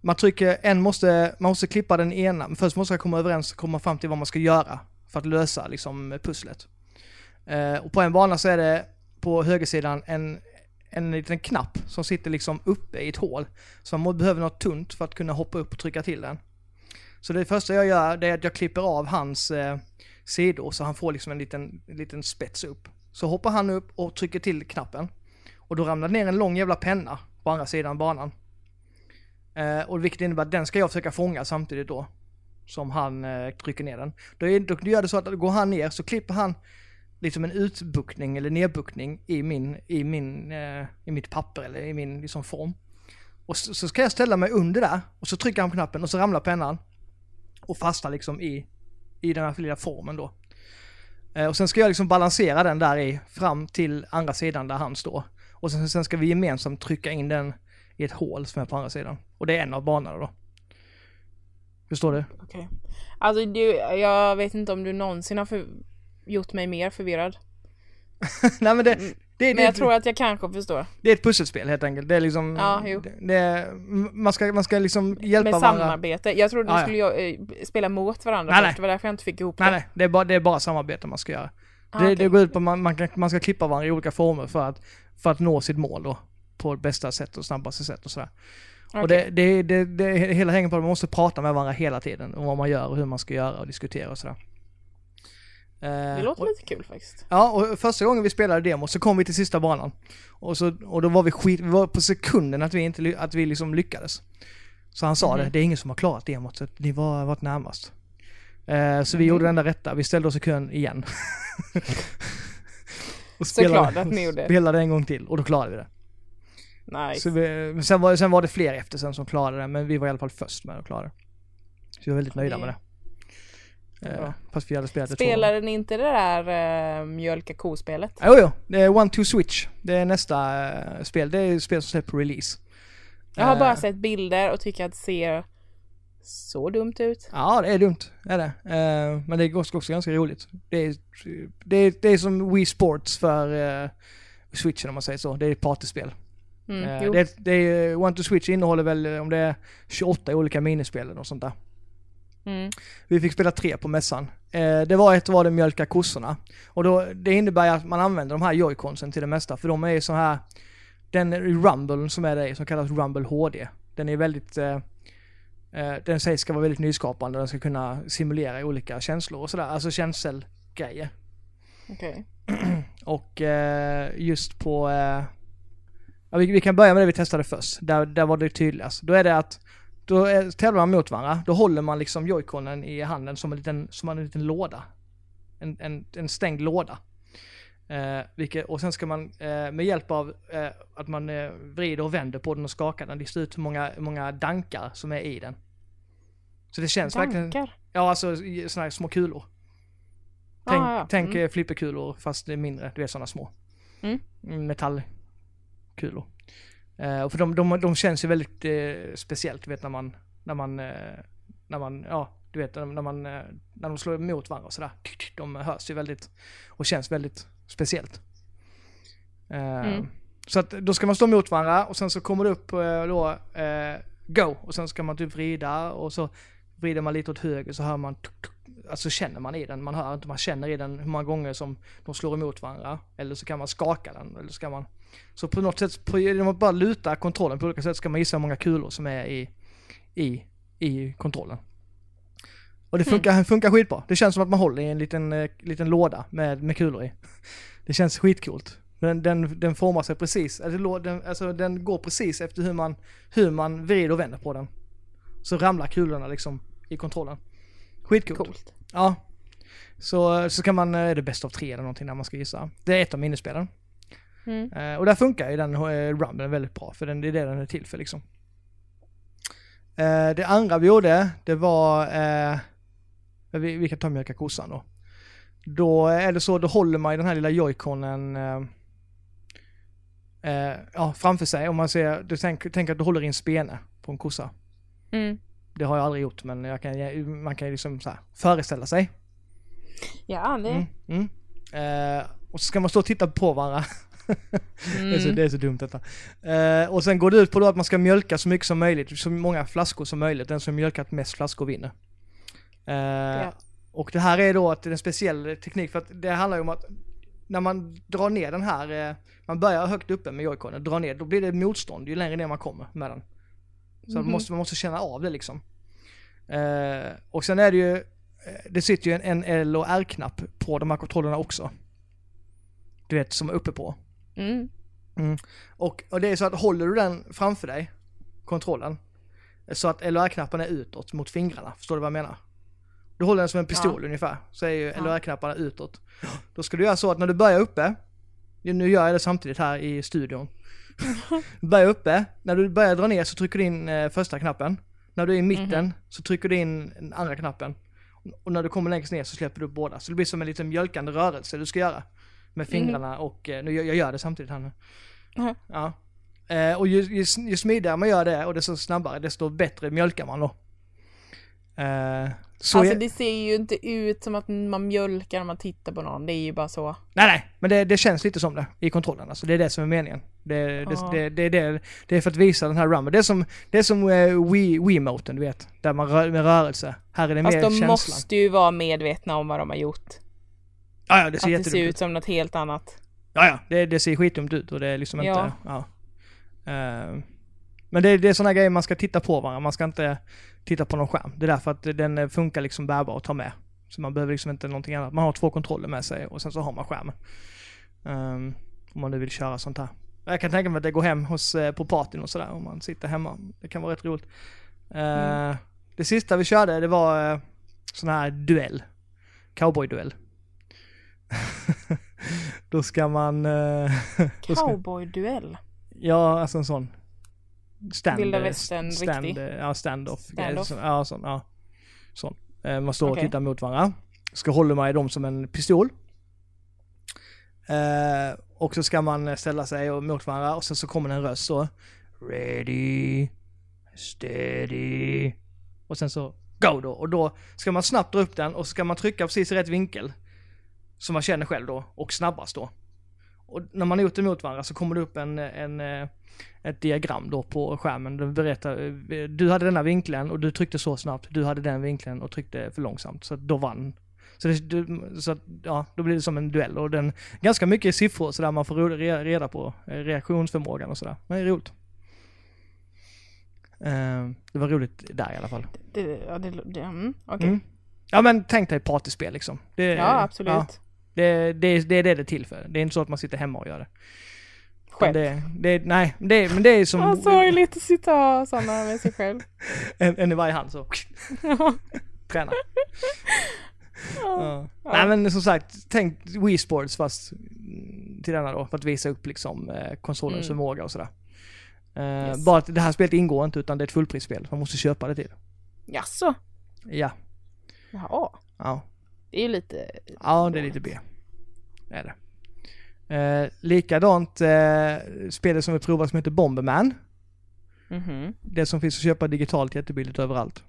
man trycker, en måste, man måste klippa den ena, men först måste man komma överens och komma fram till vad man ska göra för att lösa liksom pusslet. Eh, och på en bana så är det på högersidan en, en liten knapp som sitter liksom uppe i ett hål. Så man behöver något tunt för att kunna hoppa upp och trycka till den. Så det första jag gör det är att jag klipper av hans eh, sidor så han får liksom en liten, en liten spets upp. Så hoppar han upp och trycker till knappen. Och då ramlar det ner en lång jävla penna på andra sidan banan. Eh, och vilket innebär att den ska jag försöka fånga samtidigt då. Som han eh, trycker ner den. Då, är, då gör det så att då går han ner så klipper han liksom en utbuktning eller nedbuktning i min, i min, eh, i mitt papper eller i min liksom form. Och så, så ska jag ställa mig under där och så trycker han på knappen och så ramlar pennan. Och fastnar liksom i, i den här lilla formen då. Eh, och sen ska jag liksom balansera den där i fram till andra sidan där han står. Och sen, sen ska vi gemensamt trycka in den i ett hål som är på andra sidan. Och det är en av banorna då. Förstår du? Okej. Alltså du, jag vet inte om du någonsin har för gjort mig mer förvirrad. Nej men det, det, det, Men jag tror att jag kanske förstår. det är ett pusselspel helt enkelt. Det är liksom... Ja, jo. Det, det man, ska, man ska liksom hjälpa Med varandra. samarbete. Jag trodde Ja, du ja. skulle eh, spela mot varandra Nej, först. nej. Det var därför jag inte fick ihop det. nej, det är bara, det är bara samarbete man ska göra. Ah, det, okej. det går ut på att man, man, kan, man ska klippa varandra i olika former för att, för att nå sitt mål då. På bästa sätt och snabbaste sätt och sådär. Och Okej. det, det, det, det hela hänger på att man måste prata med varandra hela tiden om vad man gör och hur man ska göra och diskutera och sådär. Eh, Det låter och, lite kul faktiskt. Ja, och första gången vi spelade demo så kom vi till sista banan. Och, så, och då var vi skit, vi var på sekunden att vi inte, att vi liksom lyckades. Så han sa Mhm. det, det är ingen som har klarat demot så ni var varit närmast. Eh, så vi Mhm. gjorde det enda rätta, vi ställde oss i kön igen. och Såklart att ni gjorde. spelade en gång till och då klarade vi det. Nice. Så vi, sen, var, sen var det fler efter sen som klarade det, men vi var i alla fall först med att klara det. Så vi var väldigt nöjda med det. Eh, fast vi hade spelat det. Spelade ni inte det där uh, mjölka ko-spelet? Jo, jo. Det är One to Switch. Det är nästa eh, spel. Det är spel som släpps på release. Jag har bara Eh, sett bilder och tycker att det ser så dumt ut. Ja, det är dumt. Det är det. Eh, men det är också, också ganska roligt. Det är, det är, det är som Wii Sports för uh, Switchen om man säger så. Det är ett partyspel. Mm, Eh, det, det är, One to Switch innehåller väl eh, om det är 28 olika minispel och sånt där. Mm. Vi fick spela tre på mässan. Eh, det var ett var det mjölka kossorna. Och då, det innebär att man använder de här joyconsen till det mesta, för de är ju så här, den Rumble som är det som kallas Rumble HD, den är väldigt, eh, eh, den sägs ska vara väldigt nyskapande, den ska kunna simulera olika känslor och sådär, alltså känselgrejer. Okej. Och eh, just på, eh, ja, vi, vi kan börja med det vi testade först, där, där var det tydligast. Då är det att, då är, tävlar man mot varandra, då håller man liksom joyconen i handen som en liten, som en liten låda. En, en, en stängd låda. Eh, vilket, och sen ska man eh, med hjälp av eh, att man eh, vrider och vänder på den och skakar den lista ut hur många, hur många dankar som är i den. Så det känns verkligen... Dankar? Ja, alltså sådana här små kulor. Tänk, Ah, ja. tänk Mm. eh, flipperkulor fast det är mindre, du vet sådana små. Mm. Metallkulor. Eh, för de, de, de känns ju väldigt eh, speciellt, du vet när man, när man, eh, när man, ja, du vet när man, eh, när de slår emot varandra och sådär. De hörs ju väldigt, och känns väldigt speciellt. Eh, Mm. Så att då ska man stå mot varandra och sen så kommer det upp då, go, och sen ska man typ vrida och så vrider man lite åt höger så hör man tuk, tuk, alltså känner man i den, man hör inte, man känner i den hur många gånger som de slår emot varandra. Eller så kan man skaka den, eller så kan man... Så på något sätt, på, genom att bara luta kontrollen på olika sätt ska man gissa hur många kulor som är i, i, i kontrollen. Och det funkar, funkar skitbra. Det känns som att man håller i en liten, eh, liten låda med, med kulor i. Det känns skitcoolt. Den, den, den formar sig precis, alltså, den, alltså den går precis efter hur man, hur man vrider och vänder på den. Så ramlar kulorna liksom i kontrollen. Skitcoolt. Coolt. Ja. Så, så kan man, eh, är det bäst av tre eller någonting när man ska gissa. Det är ett av minispelen. Mm. Eh, och där funkar ju den eh, rumben väldigt bra, för den, det är det den är till för liksom. Eh, det andra vi gjorde, det var, eh, vi, vi kan ta mjölka kossan då. Då är det så, då håller man ju den här lilla joyconen eh, eh, ja, framför sig. Om man ser, du tänker tänk att du håller i en spene på en kossa. Mm. Det har jag aldrig gjort, men jag kan, man kan ju liksom så här, föreställa sig. Ja, det... Mm, mm. Eh, och så ska man stå och titta på varandra. det, är så, Mm. det är så dumt detta. Eh, och sen går det ut på då att man ska mjölka så mycket som möjligt, så många flaskor som möjligt. Den som mjölkat mest flaskor vinner. Eh, Och det här är då att det är en speciell teknik för att det handlar ju om att när man drar ner den här, eh, man börjar högt uppe med joyconen, drar ner, då blir det motstånd ju längre ner man kommer med den. Så Mhm. måste, man måste känna av det liksom. Eh, och sen är det ju, eh, det sitter ju en, en L och R-knapp på de här kontrollerna också. Du vet, som är uppe på. Mm. Och, och det är så att håller du den framför dig, kontrollen, så att L och R-knapparna är utåt mot fingrarna, förstår du vad jag menar? Du håller den som en pistol ungefär, så är ju Ja. R-knapparna utåt. Då ska du göra så att när du börjar uppe, nu gör jag det samtidigt här i studion. Börja uppe, när du börjar dra ner så trycker du in eh, första knappen. När du är i mitten så trycker du in andra knappen. Och när du kommer längst ner så släpper du upp båda. Så det blir som en liten mjölkande rörelse du ska göra. Med fingrarna och, eh, nu gör jag gör det samtidigt här nu. Mhm. Ja. Eh, och ju, ju, ju smidigare man gör det och desto snabbare, desto bättre mjölkar man då. Eh, så alltså jag, det ser ju inte ut som att man mjölkar när man tittar på någon. Det är ju bara så. Nej, nej, men det, det känns lite som det i kontrollen. Alltså, det är det som är meningen. Det, det, Ja. det, det, det, det är för att visa den här rummen. Det är som, det är som uh, Wii, Wiimoten, du vet. Där man rör med rörelse. Här är det Fast mer de känslan. måste ju vara medvetna om vad de har gjort. Ja, ja, det ser Att det jättedumt ser ut. ut som något helt annat. Ja, ja, det, det ser skitdumt ut och det är liksom Ja. inte... Ja. Eh, men det, det är sådana grejer man ska titta på varandra. Man ska inte titta på någon skärm. Det är därför att den funkar liksom bärbar att ta med. Så man behöver liksom inte någonting annat. Man har två kontroller med sig och sen så har man skärmen. Um, om man nu vill köra sånt här. Jag kan tänka mig att det går hem hos, eh, på partyn och sådär om man sitter hemma. Det kan vara rätt roligt. Eh, Det sista vi körde det var uh, sån här duell. Cowboy-duell. Då ska man... eh, då Cowboy-duell. ja, alltså en sån. Stand, Vilda eh, västern stand, riktig. eh, Ja, stand-off. Stand-off. Så- Ja, sån. Ja. sån. Man står Okej. och tittar mot varandra. Ska hålla man i dem som en pistol. Eh, och så ska man ställa sig och- mot varandra och sen så kommer en röst så. Ready, steady. Och sen så go då. Och då ska man snabbt dra upp den och så ska man trycka precis i rätt vinkel. Som man känner själv då och snabbast då. Och när man har gjort det mot varandra så kommer det upp en, en, eh, ett diagram då på skärmen. Det berättar, eh, du hade denna vinkeln och du tryckte så snabbt. Du hade den vinkeln och tryckte för långsamt. Så då vann. Så, det, så ja, då blir det som en duell och den, ganska mycket siffror så där man får re- reda på eh, reaktionsförmågan och sådär. Men det är roligt. Det var roligt där i alla fall. Det, ja, det, det, mm, okej. Mm. Ja men tänk dig partyspel liksom. Det, Ja, absolut. ja, det, det, det är det det är till för. Det är inte så att man sitter hemma och gör det. Själv. Det, det, nej, det, men det är som Ja, sorgligt att sitta och sådana med sig själv. en, en i varje hand så. Träna. Ja. Nej men som sagt, tänk Wii Sports fast till denna då för att visa upp liksom eh, konsolens Mm. förmåga och sådär. Eh, Yes. Bara att det här spelet ingår inte utan det är ett fullprisspel. Man måste köpa det till. Jaså? Ja. Jaha. Ja. Det är ju lite... Ja, det är lite B. Det är det. Eh, likadant eh, spelet som vi provar som heter Bomberman. Mhm. Det som finns att köpa digitalt jättebilligt överallt.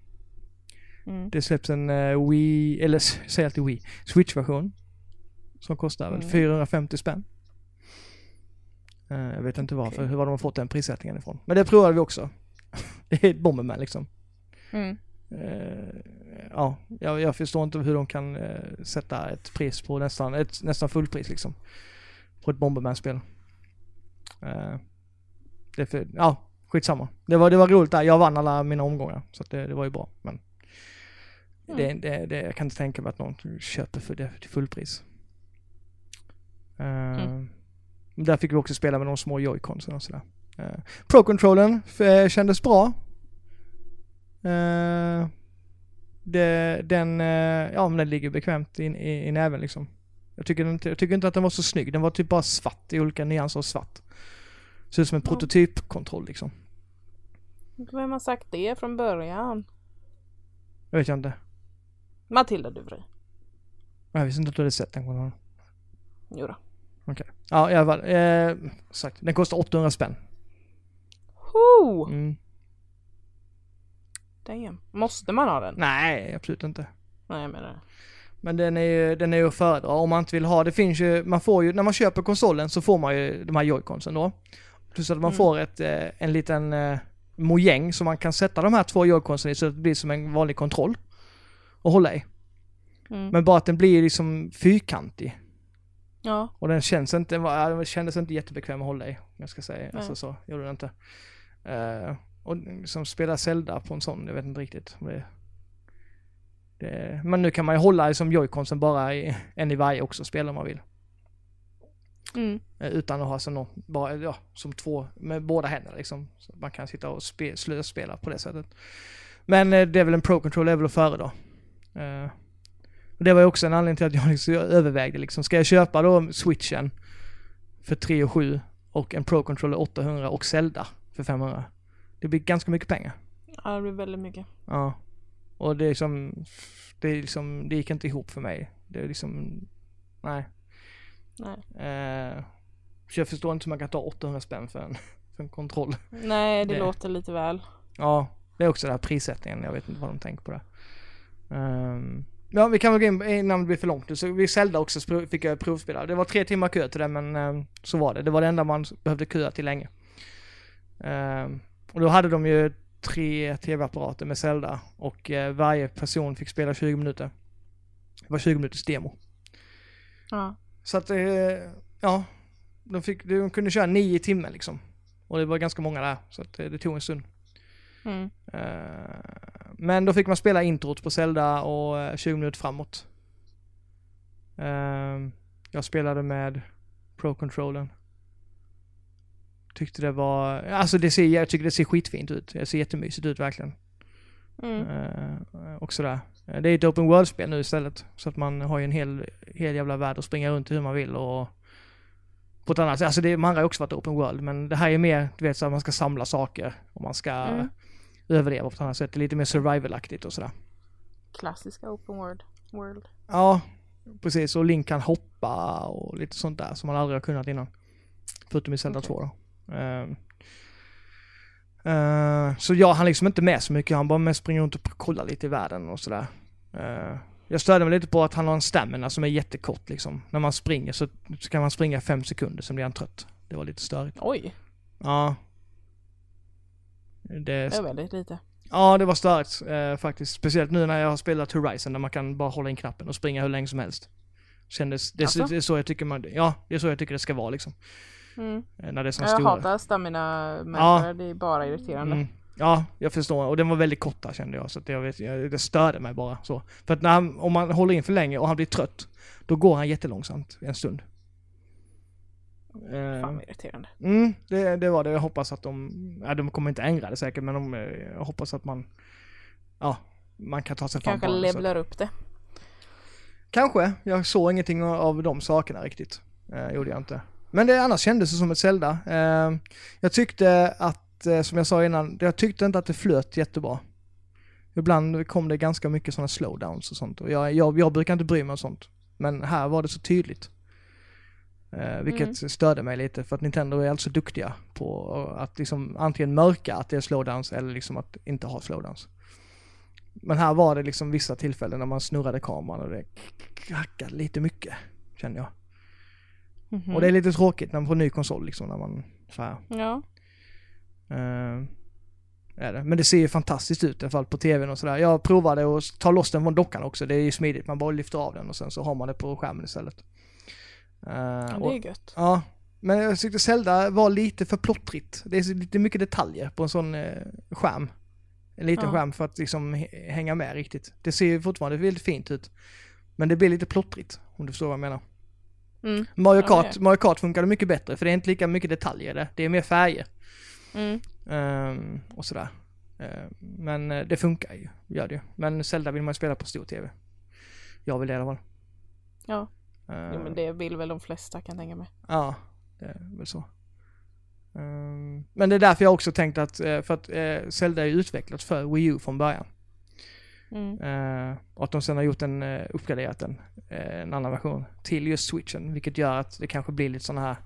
Mm. Det släpps en uh, Wii, eller säg alltid Wii, Switch-version. Som kostar väl Mm. 450 spänn. Eh, jag vet inte varför, Okej. hur var de har fått den prissättningen ifrån. Men det provade vi också. det är ett Bomberman liksom. Mm. Eh, ja, jag, jag förstår inte hur de kan eh, sätta ett pris på nästan, ett nästan fullpris liksom. På ett Bomberman-spel. Eh, det är för, ja, skitsamma. Det var, det var roligt där. Jag vann alla mina omgångar. Så det, det var ju bra. Men det, det, det, jag kan inte tänka mig att någon köper för det till fullpris. Mm. Där fick vi också spela med de små joyconsen och sådär. Pro-controllen kändes bra. Eh, det, den, eh, ja men den ligger bekvämt i, i, i näven liksom. Jag tycker, den, jag tycker inte att den var så snygg. Den var typ bara svart i olika nyanser av svart. Ser ut som en Ja. prototypkontroll liksom. Vem har sagt det från början? Jag vet jag inte. Matilda Duvry. Jag visste inte att du hade sett den kontrollen. Jodå. Ja i alla fall. Eh, sagt, den kostar 800 spänn. Ho! Mm. Damn. Måste man ha den? Nej, absolut inte. Nej, jag menar det. Men den är ju, den är ju att föredra om man inte vill ha. Det finns ju, man får ju, när man köper konsolen så får man ju de här joyconsen då. Plus att man Mm. får ett, eh, en liten eh, mojäng som man kan sätta de här två joyconsen i så att det blir som en vanlig kontroll. Och hålla i. Mm. Men bara att den blir liksom fyrkantig. Ja. Och den känns inte, den kändes inte jättebekväm att hålla i. om Jag ska säga. Nej. Alltså så, gjorde den inte. Eh, och som spelar Zelda på en sån, jag vet inte riktigt. Det, det, men nu kan man ju hålla som joyconsen bara i, en i varje också, spela om man vill. Mm. Eh, Utan att ha som någon, bara, ja, som två, med båda händerna liksom. Så man kan sitta och spe, slöspela på det sättet. Men eh, det är väl en Pro-control är väl att föredra. Eh, och det var ju också en anledning till att jag liksom övervägde liksom, ska jag köpa då switchen för 3 och 7 och en Pro-controller 800 och Zelda för 500. Det blir ganska mycket pengar. ja, det blir väldigt mycket. Ja. Och det är som, det är liksom, det gick inte ihop för mig. Det är liksom, nej. Nej. Eh, så jag förstår inte hur man kan ta 800 spänn för en, för en kontroll. Nej, det, Det- låter lite väl. Ja, det är också den här prissättningen. Jag vet inte vad de tänker på det. Ehm, ja, vi kan väl gå in innan det blir för långt. Så vi Zelda också fick jag provspela. Det var tre timmar kö till det, men ehm, så var det. Det var det enda man behövde köa till länge. Ehm, och då hade de ju tre tv-apparater med Zelda och eh, varje person fick spela 20 minuter. Det var 20 minuters demo. Ja. Så att, eh, ja, de, fick, de kunde köra nio timmar liksom. Och det var ganska många där, så att eh, det tog en stund. Mm. Eh, Men då fick man spela introt på Zelda och eh, 20 minuter framåt. Jag spelade med Pro-controllen. Tyckte det var, alltså det ser, jag tycker det ser skitfint ut. Det ser jättemysigt ut verkligen. Mm. Eh, och sådär. Eh, Det är ett open world-spel nu istället. Så att man har ju en hel, hel jävla värld att springa runt i hur man vill och på ett annat sätt. Alltså det, man har ju också varit open world men det här är mer, du vet så att man ska samla saker och man ska Mm. överleva på ett annat sätt. Det är lite mer survival-aktigt och sådär. Klassiska open world. world. Ja, precis. Och Link kan hoppa och lite sånt där som man aldrig har kunnat innan. Förutom i Zelda Okej. 2 då. Ehm. Eh, så jag han liksom inte med så mycket. Han bara med springer runt och kollar lite i världen och sådär. Uh, jag störde mig lite på att han har en stamina som är jättekort liksom. När man springer så, så kan man springa fem sekunder, sen blir han trött. Det var lite störigt. Oj, Ja. Det, det är väldigt lite. Ja, det var störigt eh, faktiskt. Speciellt nu när jag har spelat Horizon där man kan bara hålla in knappen och springa hur länge som helst. Kändes, det, så- Alltså? det är så jag tycker man, ja, det är så jag tycker det ska vara liksom. Mm. Eh, När det är som Jag stora. hatar stamina-människor, Ja. det är bara irriterande. Mm. Ja, jag förstår. Och den var väldigt kort där kände jag. Så att jag vet, jag, det störde mig bara så. För att när han, om man håller in för länge och han blir trött, då går han jättelångsamt en stund. Eh, Fan vad irriterande. Mm, det, det var det. Jag hoppas att de, ja, de kommer inte ändra det säkert, men de, eh, jag hoppas att man, ja, man kan ta sig fram Kanske levlar upp det. Kanske. Jag såg ingenting av de sakerna riktigt. Eh, gjorde jag inte. Men det annars kändes det som ett Zelda. Eh, jag tyckte att, eh, som jag sa innan, jag tyckte inte att det flöt jättebra. Ibland kom det ganska mycket sådana slowdowns och sånt och jag, jag, jag brukar inte bry mig om sånt. Men här var det så tydligt. Eh, vilket Mm. störde mig lite för att Nintendo är alltså duktiga på att liksom antingen mörka att det är slowdowns eller liksom att inte ha slowdowns. Men här var det liksom vissa tillfällen när man snurrade kameran och det krackade lite mycket, kände jag. Mhm. Och det är lite tråkigt när man får ny konsol liksom när man så här. Ja. Eh, är det. Men det ser ju fantastiskt ut i alla fall på tvn och sådär. Jag provade att ta loss den från dockan också. Det är ju smidigt. Man bara lyfter av den och sen så har man det på skärmen istället. Eh, ja, det och, är gött. ja, men jag tyckte Zelda var lite för plottrigt. Det är lite mycket detaljer på en sån eh, skärm. En liten Ja. skärm för att liksom hänga med riktigt. Det ser ju fortfarande väldigt fint ut. Men det blir lite plottrigt, om du förstår vad jag menar. Mm. Mario Ja, Kart, det- Mario Kart funkade mycket bättre för det är inte lika mycket detaljer där. Det är mer färger. Mm. Ehm, och sådär. Ehm, men eh, det funkar ju, gör det ju. Men Zelda vill man ju spela på stor TV. Jag vill det i alla fall. Ja. Ehm, Jo, men det vill väl de flesta kan jag tänka mig. Ja, det är väl så. Ehm, men det är därför jag också tänkt att, eh, för att eh, Zelda är ju utvecklat för Wii U från början. Mm. Eh, och att de sen har gjort en, uh, uppgraderat den, eh, en annan version till just switchen, vilket gör att det kanske blir lite sådana här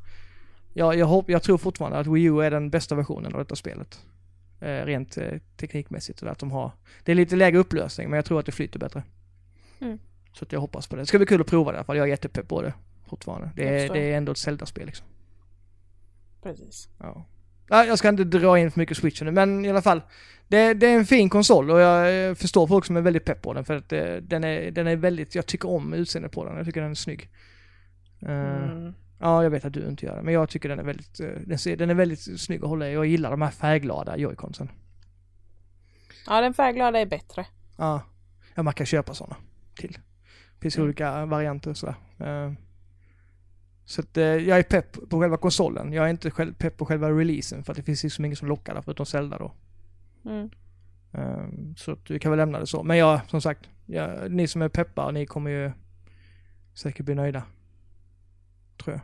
Ja, jag, hopp, jag tror fortfarande att Wii U är den bästa versionen av detta spelet. Eh, rent eh, teknikmässigt och att de har, det är lite lägre upplösning men jag tror att det flyter bättre. Mm. Så jag hoppas på det. Det ska bli kul att prova det i alla fall, jag är jättepepp på det fortfarande. Det är, det är ändå ett Zelda-spel liksom. Precis. Ja. Ja, jag ska inte dra in för mycket switchen nu, men i alla fall. Det, det är en fin konsol och jag förstår folk som är väldigt pepp på den för att eh, den, är, den är väldigt, jag tycker om utseendet på den, jag tycker den är snygg. Eh, Mm. Ja, jag vet att du inte gör det, men jag tycker den är väldigt, eh, den, ser, den är väldigt snygg att hålla i jag gillar de här färgglada joyconsen. Ja, den färgglada är bättre. Ja, ja man kan köpa sådana till. Det finns Mm. olika varianter och sådär. Eh, Så att eh, jag är pepp på själva konsolen. Jag är inte själv pepp på själva releasen för att det finns liksom ingen som lockar där förutom Zelda då. Mm. Um, så att vi kan väl lämna det så. Men ja, som sagt, ja, ni som är peppar, ni kommer ju säkert bli nöjda. Tror jag.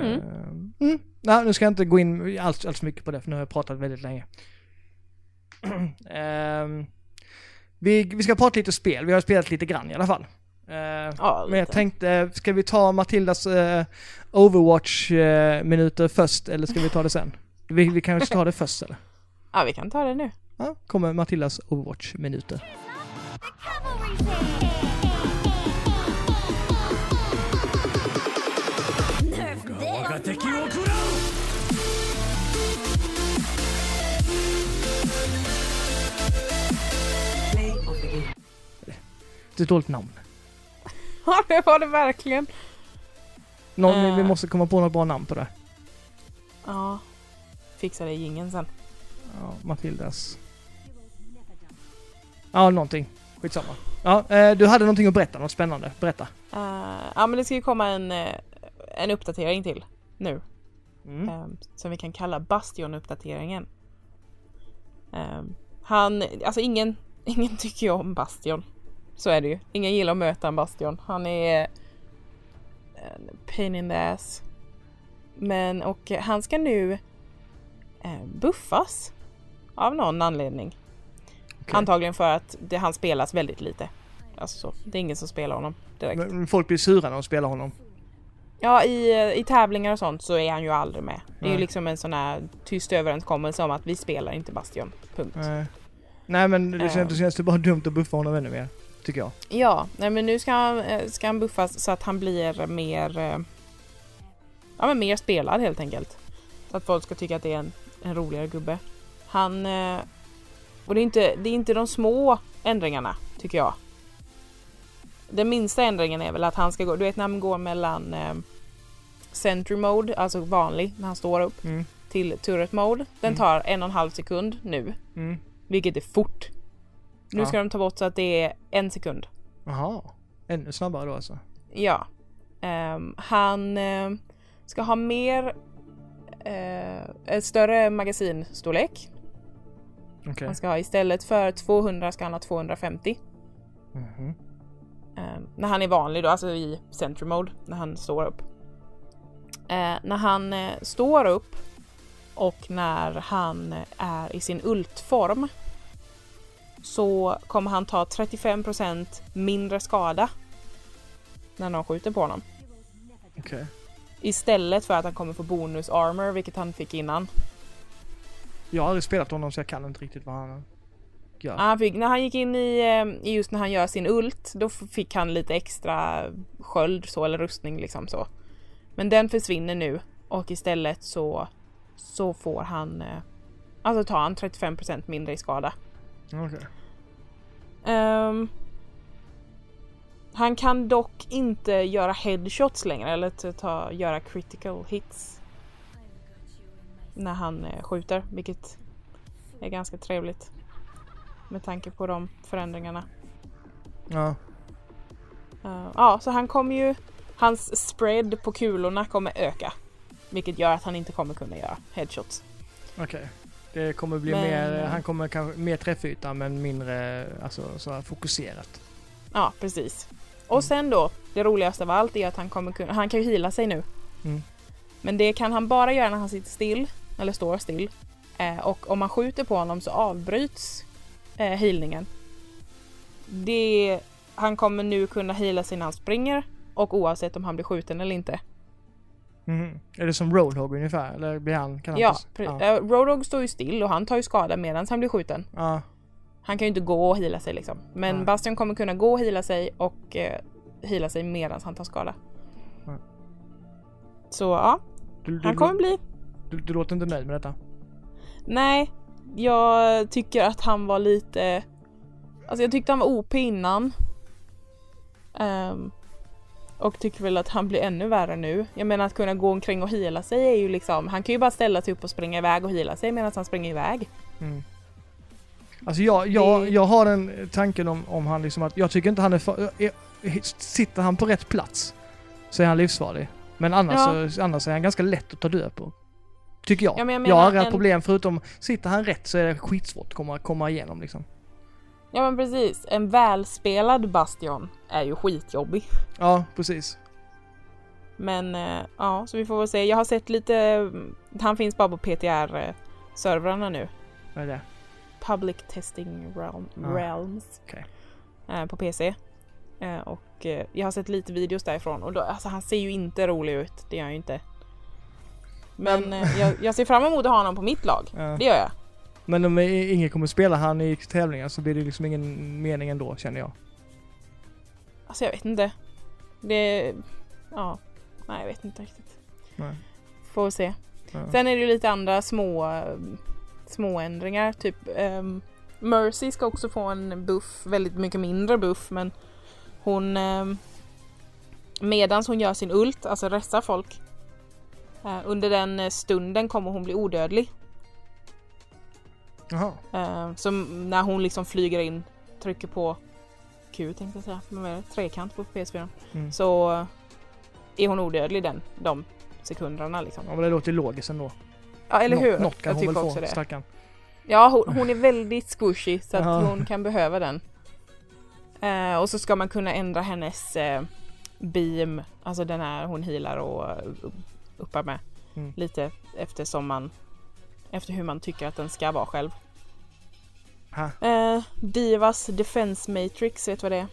Mm. Ehm, mm. Nej, nu ska jag inte gå in alls, alls mycket på det för nu har jag pratat väldigt länge. Ehm, vi, vi ska prata lite spel, vi har spelat lite grann i alla fall. Ehm, Ja, men jag tänkte, ska vi ta Matildas uh, Overwatch-minuter först eller ska vi ta det sen? Vi, vi kanske ska ta det först eller? Ja, vi kan ta det nu. Ja, kommer Matildas Overwatch-minuter. Det är ett dåligt namn. Ja, det var det verkligen. Någon, vi- Vi Eh. måste komma på något bra namn på det. Ja. Fixa det i jingeln sen. Ja, Matildas. Ja, någonting. Skitsamma. Ja, eh, du hade någonting att berätta, något spännande. Berätta. Eh, ja, men det ska ju komma en, eh, en uppdatering till nu. Mm. eh, som vi kan kalla Bastion-uppdateringen. Eh, han, alltså ingen, ingen tycker ju om Bastion. Så är det ju. Ingen gillar att möta en Bastion. Han är en pain in the ass. Men och han ska nu eh, buffas. Av någon anledning. Okej. Antagligen för att det, han spelas väldigt lite. Alltså så. Det är ingen som spelar honom direkt. Men folk blir sura när de spelar honom. Ja, i, i tävlingar och sånt så är han ju aldrig med. Det är ju Nej. liksom en sån här tyst överenskommelse om att vi spelar inte Bastion. Punkt. Eh, nej, men det känns, Eh. det känns det bara dumt att buffa honom ännu mer. Tycker jag. Ja, nej men nu ska han, eh, ska han buffas så att han blir mer eh, Ja men mer spelad helt enkelt. Så att folk ska tycka att det är en, en roligare gubbe. Han eh, Och det är, inte, det är inte de små ändringarna tycker jag. Den minsta ändringen är väl att han ska gå, du vet när han går mellan eh, Sentry mode, alltså vanlig, när han står upp, Mm. till turret mode. Den Mm. tar en och en halv sekund nu, Mm. vilket är fort. Nu Ja. ska de ta bort så att det är en sekund. Jaha. Ännu snabbare då alltså. Ja. Ehm, han ehm, ska ha mer ett större magasinstorlek. Okej. Han ska ha istället för 200 ska han ha 250. Mhm. Eh, när han är vanlig då, alltså i Sentry Mode, när han står upp. Eh, när han står upp och när han är i sin ultform så kommer han ta 35% mindre skada när någon skjuter på honom. Okej. Istället för att han kommer få bonus armor, vilket han fick innan. Jag har aldrig spelat honom så jag kan inte riktigt vad han gör. Han fick, när han gick in i, eh, i just när han gör sin ult, då fick han lite extra sköld så, eller rustning liksom så. Men den försvinner nu och istället så, så får han, eh, alltså tar han 35% mindre i skada. Okej. Ehm, han kan dock inte göra headshots längre eller ta, göra critical hits när han eh, skjuter, vilket är ganska trevligt med tanke på de förändringarna. Ja. Eh, ja, så han kommer ju, hans spread på kulorna kommer öka, vilket gör att han inte kommer kunna göra headshots. Okej. Det kommer bli Men- mer, han kommer kanske mer träffyta men mindre, alltså så fokuserat. Ja, precis. Och sen då, det roligaste av allt är att han kommer kunna, han kan ju hila sig nu. Mm. Men det kan han bara göra när han sitter still, eller står still. Eh, och om man skjuter på honom så avbryts eh, healningen. Det, han kommer nu kunna heala sig när han springer och oavsett om han blir skjuten eller inte. Mhm. Är det som Roadhog ungefär? Eller blir han, kan han Ja, ja. eh, Roadhog står ju still och han tar ju skada medan han blir skjuten. ja. Han kan ju inte gå och heala sig liksom. Men Nej. Bastion kommer kunna gå och heala sig och eh, heala sig medan han tar skada. Nej. Så ja, Du, du, han kommer bli du, du låter inte nöjd med detta? Nej, jag tycker att han var lite... Alltså jag tyckte han var OP innan. Ehm, och tycker väl att han blir ännu värre nu. Jag menar att kunna gå omkring och hila sig är ju liksom... Han kan ju bara ställa sig upp och springa iväg och hila sig medan han springer iväg. Mm. Alltså jag, jag, jag har den tanken om, om han liksom att, jag tycker inte han är för, är- Sitter han på rätt plats så är han livsfarlig. Men annars, Ja. annars är han ganska lätt att ta död på. Tycker jag. Ja, men jag jag, menar har inga en- problem förutom, sitter han rätt så är det skitsvårt att komma, komma igenom liksom. Ja men precis, en välspelad Bastion är ju skitjobbig. Ja, precis. Men eh, ja, så vi får väl se. Jag har sett lite... Han finns bara på PTR-servrarna nu. Vad är det? Public Testing realm, Ah, Realms okej. eh, på PC. Eh, och jag har sett lite videos därifrån och då, alltså, han ser ju inte rolig ut, det gör han ju inte. Men Men- jag, jag ser fram emot att ha honom på mitt lag, Ja. det gör jag. Men om ingen kommer spela han i tävlingar så blir det liksom ingen mening ändå känner jag. Alltså jag vet inte. Det... Ja. Nej jag vet inte riktigt. Nej. Får se. Ja. Sen är det ju lite andra små, små ändringar. Typ ehm, Mercy ska också få en buff, väldigt mycket mindre buff men hon um, medans hon gör sin ult, alltså restar folk eh, under den stunden kommer hon bli odödlig. Jaha. Eh, så när hon liksom flyger in, trycker på Q tänkte jag säga, det? trekant på PS4 Mm. så eh, är hon odödlig den, de sekunderna liksom. Ja men det låter logiskt ändå. Ja eller hur? Något, kan jag hon väl få, det. stackarn. Ja, hon, hon är väldigt squishy så att hon kan behöva den. Eh, och så ska man kunna ändra hennes eh, beam, alltså den här hon healar och eh, uppar med. Mm. Lite eftersom man, efter hur man tycker att den ska vara själv. Eh, Divas Defense Matrix, vet du vad det är?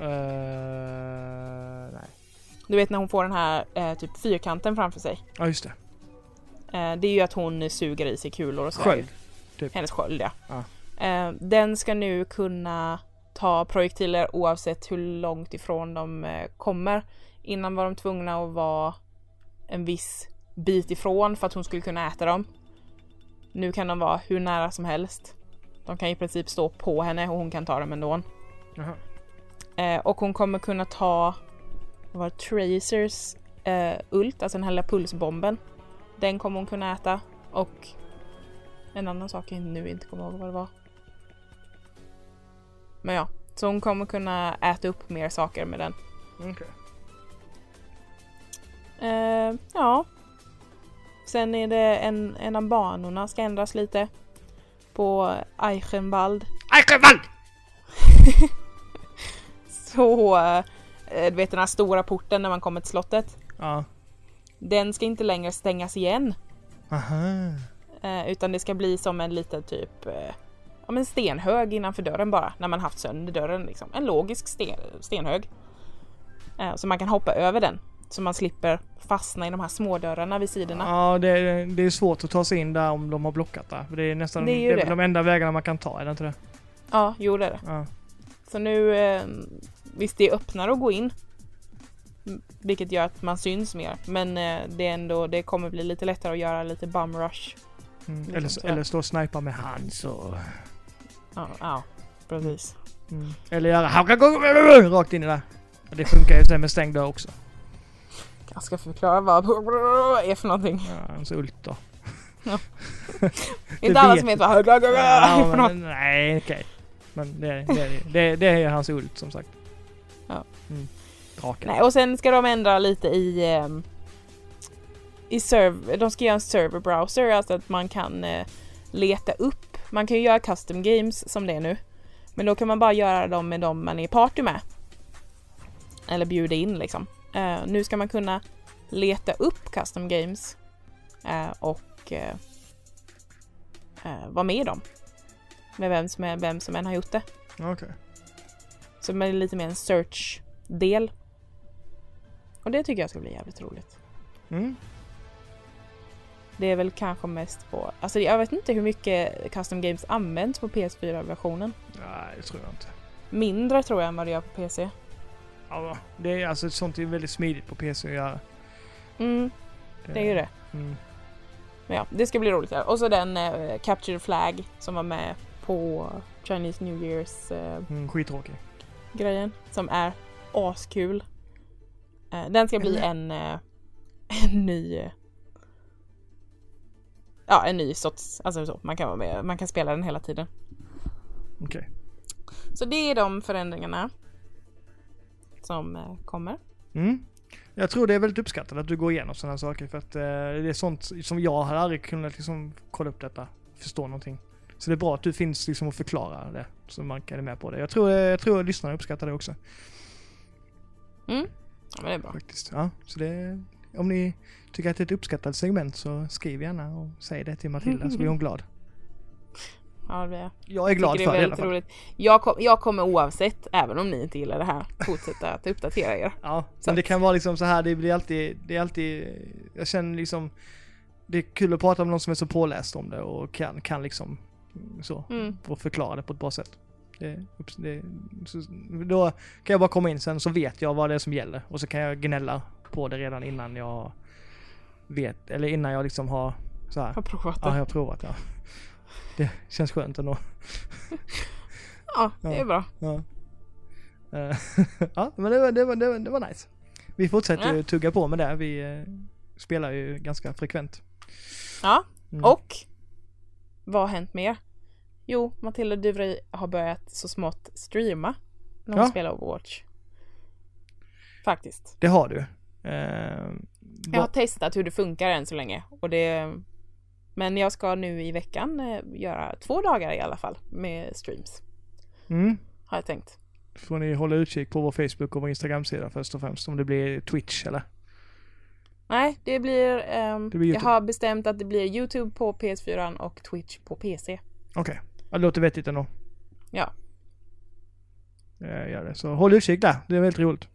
Uh, nej. Du vet när hon får den här eh, typ fyrkanten framför sig. Ja just det. Eh, det är ju att hon suger i sig kulor och så. Sköld. typ. Hennes sköld ja. Eh, den ska nu kunna ta projektiler oavsett hur långt ifrån de eh, kommer. Innan var de tvungna att vara en viss bit ifrån för att hon skulle kunna äta dem. Nu kan de vara hur nära som helst. De kan i princip stå på henne och hon kan ta dem ändå. Jaha. Eh, och hon kommer kunna ta var Tracers eh, ult, alltså den här lilla pulsbomben. Den kommer hon kunna äta. Och en annan sak jag nu inte kommer ihåg vad det var. Men ja, så hon kommer kunna äta upp mer saker med den. Okej. Eh, ja. Sen är det en, en av banorna ska ändras lite. På Eichenwald. Eichenwald! Så, eh, du vet den här stora porten när man kommer till slottet. Ja. Den ska inte längre stängas igen. Aha. Eh, utan det ska bli som en liten typ eh, ja, men stenhög innanför dörren bara. När man haft sönder dörren. Liksom. En logisk sten, stenhög. Så man kan hoppa över den. Så man slipper fastna i de här smådörrarna vid sidorna. Ja, det, det är svårt att ta sig in där om de har blockat där. Det är nästan Det är det det. de enda vägarna man kan ta, är det inte det? Ja, jo det är det. Ja. Så nu, eh, visst det är öppnare att gå in. Mm, Vilket gör att man syns mer. Men eh, det är ändå, det kommer bli lite lättare att göra lite bum rush. Mm. Liksom Eller, eller stå och snipa med hands och... Ja, ja precis. Mm. Eller göra rakt in i. Och Det funkar ju sen med stängd dörr också. Jag ska förklara vad är för någonting. Ja, hans ult då. Inte alla som vet vad är Ja, för något. nej, okej. Men det, det, det, det är hans ult som sagt. Ja. Mm. Draken. Nej, och sen ska de ändra lite i ehm, i serv de ska göra en server browser, alltså att man kan eh, leta upp. Man kan ju göra custom games som det är nu. Men då kan man bara göra dem med dem man är party med. Eller bjuda in liksom. Eh, nu ska man kunna leta upp custom games eh, och eh, vara med i dem. Med vem som, är, vem som än har gjort det. Okej. Så det är lite mer en search-del. Och det tycker jag ska bli jävligt roligt. Mm. Det är väl kanske mest på... Alltså jag vet inte hur mycket custom games används på PS4-versionen. Nej, det tror jag inte. Mindre tror jag än vad det gör på PC. Ja, det är alltså sånt är väldigt smidigt på PC att göra. Mm, det är ju det. Mm. Men ja, det ska bli roligt. Och så den eh, Capture Flag som var med på Chinese New Years eh, Mm, skittråkig. grejen. Som är askul. Eh, den ska bli en, eh, en ny... Ja, en ny sorts... Alltså så, man kan vara med, man kan spela den hela tiden. Okej. Så det är de förändringarna som eh, kommer. Mm. Jag tror det är väldigt uppskattat att du går igenom sådana saker för att eh, det är sånt som jag har aldrig kunnat liksom kolla upp detta, förstå någonting. Så det är bra att du finns liksom och förklara det så man kan är med på det. Jag tror, jag tror lyssnarna uppskattar det också Mm. Ja, men det är bra. faktiskt. Ja, så det, om ni tycker att det är ett uppskattat segment så skriv gärna och säg det till Matilda så blir hon glad. Ja, det blir jag. Är glad tycker för det det är väldigt fall. roligt. Jag, kom, jag kommer oavsett, även om ni inte gillar det här, fortsätta att uppdatera er. Ja, Så men det kan vara liksom så här, det blir alltid, det är alltid, jag känner liksom, det är kul att prata med någon som är så påläst om det och kan, kan liksom så, Mm. få förklara det på ett bra sätt. Det, det, så, då kan jag bara komma in sen så vet jag vad det är som gäller och så kan jag gnälla på det redan innan jag vet, eller innan jag liksom har så här. Har provat Ja, jag det. har provat ja. Det känns skönt ändå. Ja, det är bra. Ja, Eh, ja men det var, det, var, det, var, det var nice. Vi fortsätter ju Ja. tugga på med det. Vi eh, spelar ju ganska frekvent. Ja, Mm. och vad har hänt mer? Jo, Matilda Duvray har börjat så smått streama när hon Ja. spelar Overwatch. Faktiskt. Det har du. Eh, Jag har testat hur det funkar än så länge. Och det... Men jag ska nu i veckan eh, göra två dagar i alla fall med streams. mm. Har jag tänkt. Får ni hålla utkik på vår Facebook och vår Instagram-sida först och främst. Om det blir Twitch eller? Nej, det blir... ehm, Det blir jag har bestämt att det blir YouTube på PS4 och Twitch på PC. Okej. Ja, det låter vettigt ändå. Ja. Gör det. Så håll utkik där. Det är väldigt roligt.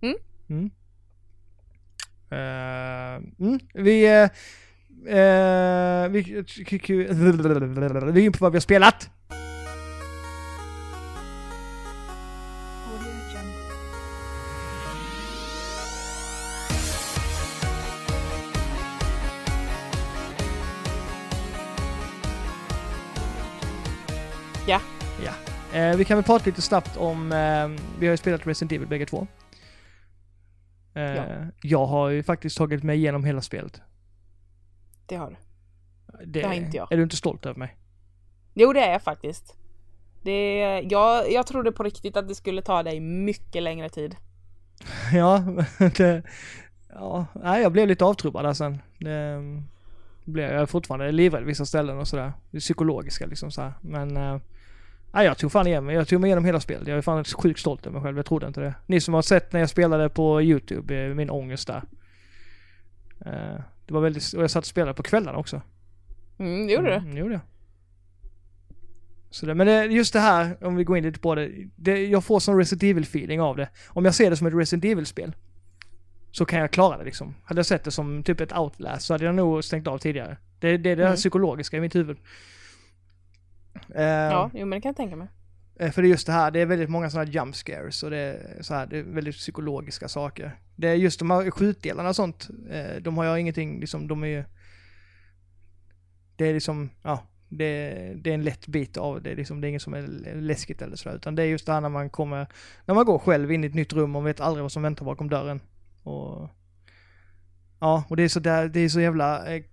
Mm. Mm. Eh, mm. Vi... eh, eh, vi, vi är in på vad vi har spelat. Ja. Ja. Eh, vi kan väl prata lite snabbt om, eh, vi har ju spelat Resident Evil bägge två. Eh, Ja. Jag har ju faktiskt tagit mig igenom hela spelet. Det har du. Det, Det har inte jag. Är du inte stolt över mig? Jo, det är jag faktiskt. Det, jag, jag trodde på riktigt att det skulle ta dig mycket längre tid. ja, det, ja, nej, jag blev lite avtrubbad där sen. Det, blev, jag är fortfarande livrädd vissa ställen och sådär. Det psykologiska liksom så här. Men, eh, Nej, jag tog fan igen mig. Jag tog mig igenom hela spelet. Jag är fan sjukt stolt över mig själv. Jag trodde inte det. Ni som har sett när jag spelade på YouTube, eh, min ångest där. Eh, Det var väldigt, och jag satt och spelade på kvällarna också. Mm, det gjorde du. Mm, gjorde jag. Så det, men det, just det här, om vi går in lite på det, det. Jag får sån Resident Evil feeling av det. Om jag ser det som ett Resident Evil-spel. Så kan jag klara det liksom. Hade jag sett det som typ ett Outlast så hade jag nog stängt av tidigare. Det, det är det Mm. psykologiska i mitt huvud. Eh, Ja, jo men det kan jag tänka mig. För det är just det här, det är väldigt många sådana här jump scares och det är, så här, det är väldigt psykologiska saker. Det är just de här skjutdelarna och sånt, de har jag ingenting, liksom, de är ju... Det är liksom, ja, det, det är en lätt bit av det, liksom, det är inget som är läskigt eller sådär, utan det är just det här när man kommer, när man går själv in i ett nytt rum och vet aldrig vad som väntar bakom dörren. Och... Ja, och det är så där, det är så jävla eh,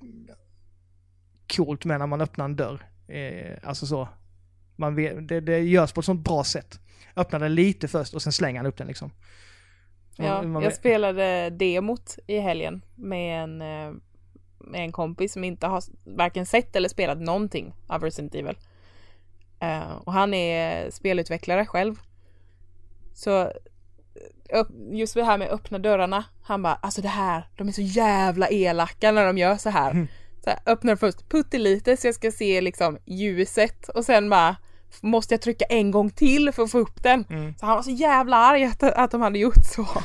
coolt med när man öppnar en dörr. Eh, alltså så, man vet, det, det görs på ett sånt bra sätt. Öppnar den lite först och sen slänger han upp den liksom. Ja, jag spelade demot i helgen med en, eh, med en kompis som inte har varken sett eller spelat någonting av Resident Evil. Eh, och han är spelutvecklare själv. Så eh, just det här med öppna dörrarna, han bara alltså det här, de är så jävla elaka när de gör så här. Mm. Så här öppnar först puttelite så jag ska se liksom ljuset och sen bara måste jag trycka en gång till för att få upp den. Mm. Så han var så jävla arg att, att de hade gjort så.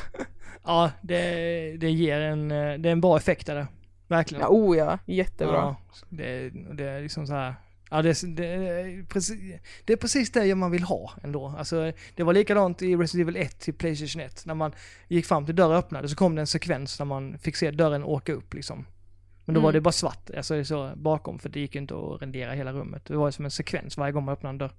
Ja, det, det ger en, eh, det är en bra effekt där. Verkligen. Ja, oh ja, jättebra. Ja, det, det är liksom så här. Ja, det, det, precis, det är precis det man vill ha ändå. Alltså, det var likadant i Resident Evil 1 till Playstation 1. När man gick fram till dörren öppnade så kom det en sekvens där man fick se dörren åka upp liksom. Men då Mm. var det bara svart, alltså så bakom för det gick ju inte att rendera hela rummet. Det var som en sekvens varje gång man öppnade en dörr.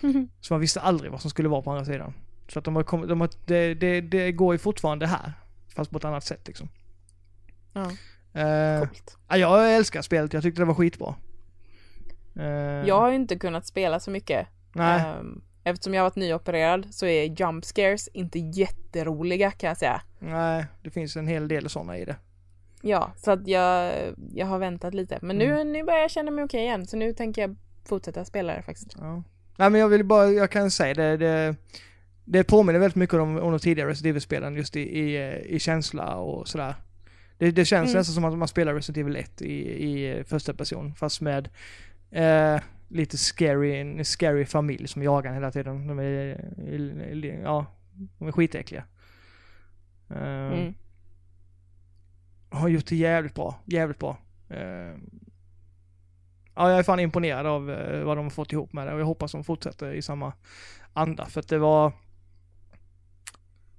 Så man visste aldrig vad som skulle vara på andra sidan. Så att de har kommit, de har, det, det, det går ju fortfarande här. Fast på ett annat sätt liksom. Ja, coolt. ja, jag älskar spelet, jag tyckte det var skitbra. Eh, Jag har ju inte kunnat spela så mycket. Nej, Ehm, Eftersom jag har varit nyopererad så är jump scares inte jätteroliga kan jag säga. nej, det finns en hel del sådana i det. Ja, så att jag, jag har väntat lite. Men nu, Mm. nu börjar jag känna mig okej igen. Så nu tänker jag fortsätta spela det faktiskt. Ja. Nej men jag vill bara, jag kan säga det, det, det påminner väldigt mycket om, om de tidigare Resident Evil-spelen just i, i, i känsla och sådär. Det, det känns Mm. nästan som att man spelar Resident Evil 1 i, i första person, fast med eh, lite scary, en scary familj som jagar en hela tiden. De är, ja, de är skitäckliga. Eh, Mm. Har gjort det jävligt bra, jävligt bra. Eh, ja, jag är fan imponerad av eh, vad de har fått ihop med det och jag hoppas de fortsätter i samma anda för att det var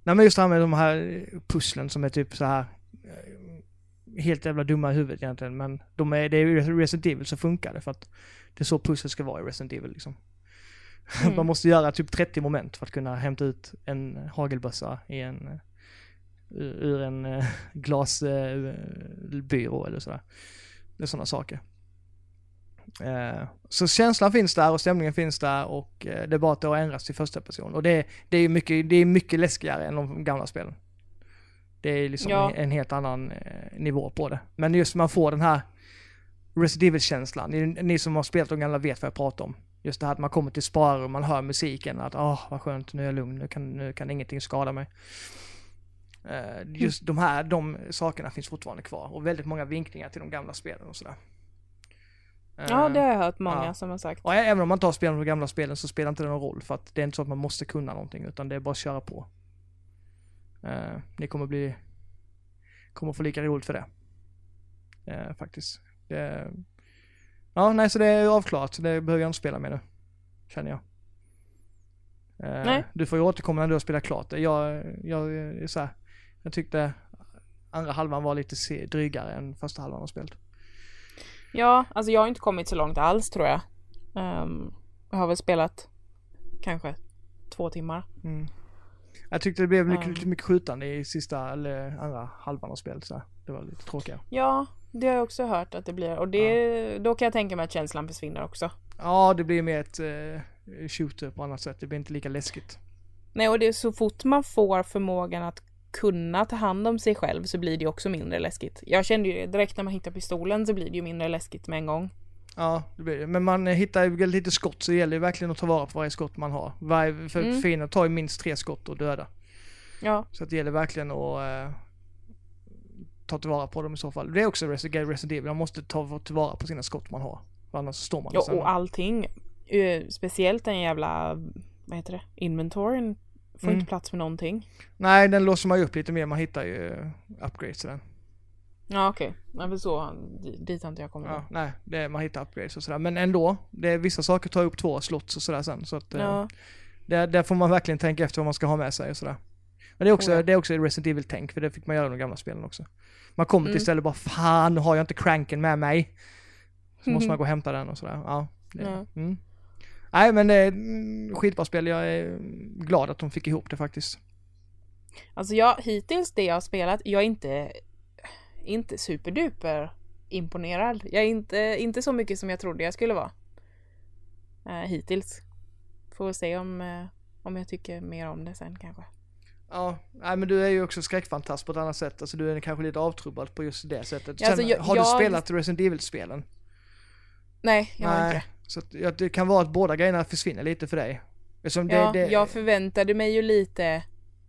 Nej men just det här med de här pusslen som är typ så här eh, helt jävla dumma i huvudet egentligen men de är, det är ju Resident Evil så funkar det för att det är så pussel ska vara i Resident Evil liksom. Mm. Man måste göra typ 30 moment för att kunna hämta ut en hagelbössa i en ur en eh, glasbyrå eller sådär. Det är sådana saker. Eh, Så känslan finns där och stämningen finns där och eh, det är bara att det har ändrats till första person. Och det, det är mycket, det är mycket läskigare än de gamla spelen. Det är liksom Ja. en, helt annan nivå på det. Men just man får den här Resident Evil-känslan. Ni, ni som har spelat de gamla vet vad jag pratar om. Just det här att man kommer till sparrum, man hör musiken, att åh vad skönt, nu är jag lugn, nu kan, nu kan ingenting skada mig. Eh, just de här, de sakerna finns fortfarande kvar och väldigt många vinklingar till de gamla spelen och sådär. Ja, Eh, det har jag hört många ja. som har sagt. och även om man inte har spelat de gamla spelen så spelar inte det någon roll för att det är inte så att man måste kunna någonting utan det är bara att köra på. Eh, ni kommer bli, kommer få lika roligt för det. Eh, faktiskt. Det, ja, nej så det är avklarat det behöver jag inte spela med nu. Känner jag. Eh, Nej. Du får ju återkomma när du har spelat klart det. Jag, jag, är så här, jag tyckte andra halvan var lite drygare än första halvan av spelet. Ja, alltså jag har inte kommit så långt alls tror jag. Ehm, jag har väl spelat kanske två timmar. Mm. Jag tyckte det blev mycket, lite mycket skjutande i sista, eller andra halvan av spelet så. Det var lite tråkigare. Ja, det har jag också hört att det blir. Och det, då kan jag tänka mig att känslan försvinner också. Ja, det blir mer ett eh, shooter på annat sätt. Det blir inte lika läskigt. Nej, och det är så fort man får förmågan att kunna ta hand om sig själv så blir det också mindre läskigt. Jag kände ju det direkt när man hittar pistolen så blir det ju mindre läskigt med en gång. Ja, det blir det. Men man hittar ju lite skott så det gäller ju verkligen att ta vara på varje skott man har. Varje, för Mm. fienden tar ju minst tre skott och döda. Ja, Så det gäller verkligen att eh, ta tillvara på dem i så fall. Det är också Resident Evil, man måste ta tillvara på sina skott man har. Annars står man ja och allting. Eh, Speciellt den jävla, vad heter det, inventoryn får Mm. inte plats med någonting. Nej, den låser man ju upp lite mer, man hittar ju eh, upgrades till den. Ja okej, okay. men så, dit har inte jag kommit. Ja, nej, det man hittar upgrades och sådär. Men ändå, det är, vissa saker tar upp två slots och sådär sen. Så att, eh, Ja, där, där får man verkligen tänka efter vad man ska ha med sig och sådär. Men det är också, ja. det är också Resident Evil-tänk, för det fick man göra i de gamla spelen också. Man kommer till Mm. stället och bara fan, nu har jag inte cranken med mig. Så måste man gå och hämta den och sådär. Ja, det, Ja. mm. Nej men det är mm, skitbra spel, jag är glad att de fick ihop det faktiskt. Alltså jag, hittills det jag har spelat, jag är inte, inte superduper imponerad. Jag är inte, inte så mycket som jag trodde jag skulle vara. Eh, hittills. Får se om, eh, om jag tycker mer om det sen kanske. Ja, nej men du är ju också skräckfantast på ett annat sätt. Alltså du är kanske lite avtrubbad på just det sättet. Alltså, Sen, jag- har du jag- spelat Resident Evil-spelen? Nej, jag har inte det. Så att, det kan vara att båda grejerna försvinner lite för dig. Eftersom det, Ja, det, jag förväntade mig ju lite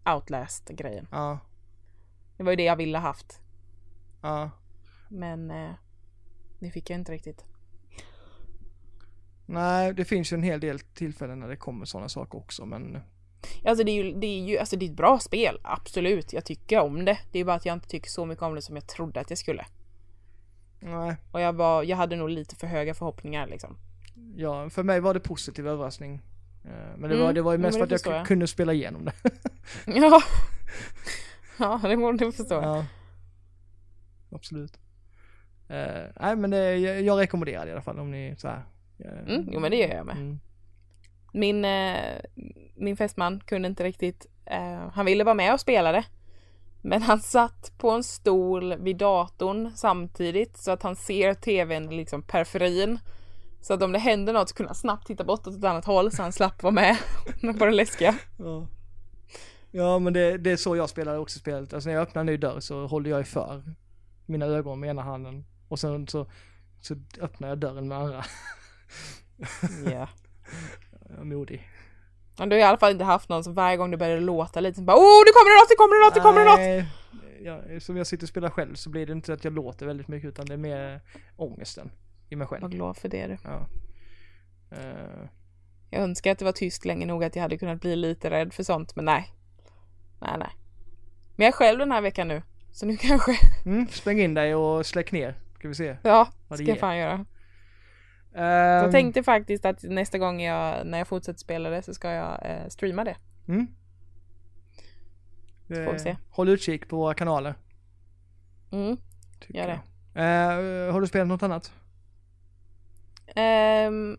Outlast-grejen. ja, Det var ju det jag ville haft. ja. Men eh, det fick jag inte riktigt. Nej, det finns ju en hel del tillfällen när det kommer sådana saker också men Alltså det är ju, det är ju alltså det är ett bra spel, absolut. Jag tycker om det. Det är bara att jag inte tycker så mycket om det som jag trodde att jag skulle. nej. Och jag var, jag hade nog lite för höga förhoppningar liksom. Ja, för mig var det positiv överraskning. Eh, Men det, Mm, var, det var ju mest för att jag, jag. kunde spela igenom det. Ja. Ja, det borde du förstå. ja. Absolut. Eh, nej men det, jag, jag rekommenderar det i alla fall om ni så här. eh, Mm, jo men det gör jag med. mm. Min, eh, min fästman kunde inte riktigt, han ville vara med och spela det. Men han satt på en stol vid datorn samtidigt så att han ser tvn liksom periferin. Så att om det händer något så kunde han snabbt titta bort åt ett annat håll så han slapp vara med på det läskiga. Ja. Ja men det, det är så jag spelar också spelet. Alltså när jag öppnar en ny dörr så håller jag för mina ögon med ena handen. Och sen så, så öppnar jag dörren med andra. Ja. Jag är modig. Men du har i alla fall inte haft någon som varje gång det börjar låta lite så bara oh nu kommer det något, det kommer det något, det kommer det något! Ja, som jag sitter och spelar själv så blir det inte att jag låter väldigt mycket utan det är mer ångesten i mig Var själv. glad för det du. Ja. Eh, Jag önskar att det var tyst länge nog att jag hade kunnat bli lite rädd för sånt, men nej. Nej, nej. Men jag är själv den här veckan nu, så nu kanske, mm, spräng in dig och släck ner. Ska vi se. ja, Vad det ska jag fan göra. Ehm, Jag tänkte faktiskt att nästa gång jag, när jag fortsätter spela det så ska jag eh, streama det. Mm. får vi se. Eh, Håll utkik på våra kanaler. Mm. tycker Gör det. jag. Eh, har du spelat något annat? Ehm,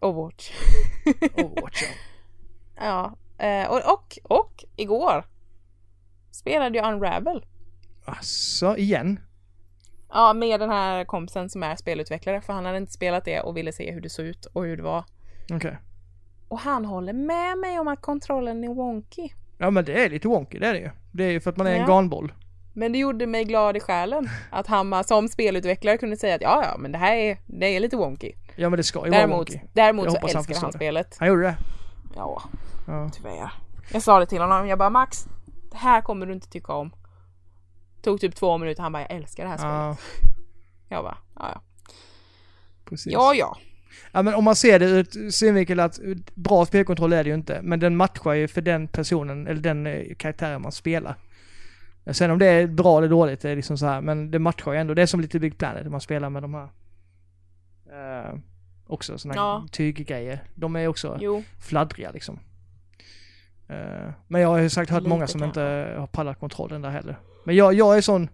Overwatch. Overwatch ja. ja, eh, och, och, och igår spelade jag Unravel. Asså, igen? Ja, med den här kompisen som är spelutvecklare, för han hade inte spelat det och ville se hur det såg ut och hur det var. Okej. Och han håller med mig om att kontrollen är wonky. Ja men det är lite wonky, det är det ju. Det är ju för att man är en Ja. Men det gjorde mig glad i själen att han bara som spelutvecklare kunde säga att ja, ja, men det här är, det är lite wonky. Ja men det ska ju vara Däremot, wonky. däremot Jag så hoppas han han spelet. Han gjorde det? Ja, Ja. tyvärr. Jag sa det till honom, jag bara Max, det här kommer du inte tycka om. Tog typ två minuter, han bara jag älskar det här spelet. Ja, Jag bara, ja ja. precis. Ja ja. Ja men om man ser det ur synvinkel att bra spelkontroll är det ju inte. Men den matchar ju för den personen, eller den eh, karaktären man spelar. Sen om det är bra eller dåligt, det är liksom så här, men det matchar ju ändå. Det är som lite Big Planet, man spelar med de här. Eh, också här Ja. tyggrejer. De är också Jo. fladdriga liksom. Eh, men jag har ju sagt hört Lite många som kanske. inte har pallat kontrollen där heller. Men jag, jag är sån,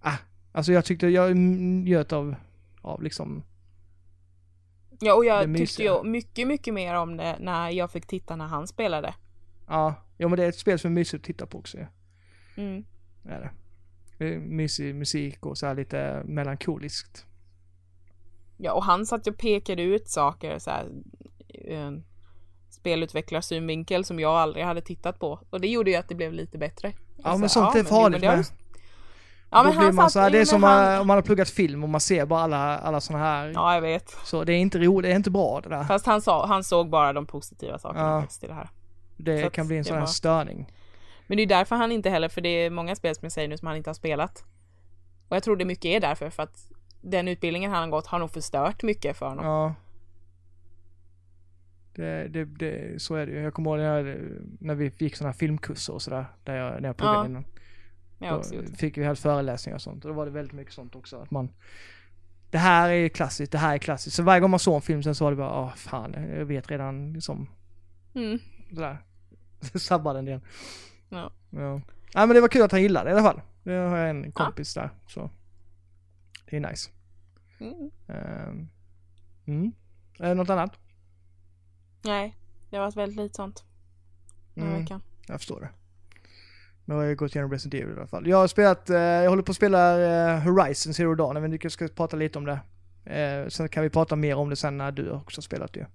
ah, alltså jag tyckte jag njöt av, av liksom, Ja och jag tyckte ju mycket, mycket mer om det när jag fick titta när han spelade. ja, ja men det är ett spel som är mysigt att titta på också. Ja. Mm. Är det. Det är mysig musik och så här lite melankoliskt. Ja och han satt och pekade ut saker så här. spelutvecklarsynvinkel som jag aldrig hade tittat på. Och det gjorde ju att det blev lite bättre. Ja men så, sånt är farligt med. Ja, men han man så här, det är som han, om man har pluggat film och man ser bara alla, alla såna här. Ja, jag vet. Så det är inte roligt, det är inte bra det där. Fast han, sa, han såg bara de positiva sakerna Ja. faktiskt i det här. så Det att kan bli en sån här var- störning. Men det är därför han inte heller, för det är många spel som jag säger nu som han inte har spelat. Och jag tror det mycket är därför, för att den utbildningen han har gått har nog förstört mycket för honom. Ja. Det, det, det, så är det ju. Jag kommer ihåg när, när vi gick sådana här filmkurser och sådär. Där jag, när jag pluggade Ja, innan. Jag Då fick vi helt föreläsningar och sånt. Och då var det väldigt mycket sånt också. Att man, det här är klassiskt, det här är klassiskt. Så varje gång man såg en film sen så var det bara, åh fan, jag vet redan liksom Mm. sådär. Sabbade den igen. Ja. Ja. Nej men det var kul att han gillade det i alla fall. Det har jag en kompis där. Så det är nice. Mm. Ehm. Mm. Är det något annat? Nej, det har varit väldigt lite sånt den här Mm. veckan. Jag förstår det. Men jag har ju gått igenom Resident Evil i alla fall. Jag har spelat, eh, jag håller på att spela eh, Horizon Zero Dawn, men vi ska prata lite om det. Eh, sen kan vi prata mer om det sen när du också har spelat det.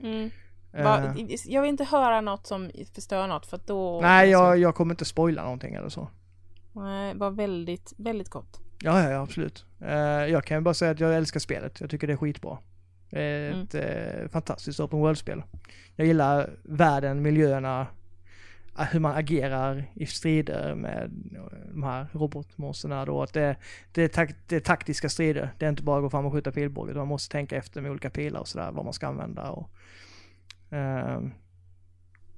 Mm. Eh, Va, jag vill inte höra något som förstör något för då... nej, jag, jag kommer inte spoila någonting eller så. Nej, var väldigt, väldigt gott. Ja, ja, ja absolut. Eh, jag kan bara säga att jag älskar spelet. Jag tycker det är skitbra. Det är Mm. ett eh, fantastiskt open world-spel. Jag gillar världen, miljöerna, hur man agerar i strider med de här robotmonsterna då. Att det, det, är tak, det är taktiska strider. Det är inte bara att gå fram och skjuta pilbåge. Man måste tänka efter med olika pilar och sådär, vad man ska använda. Och, ehm,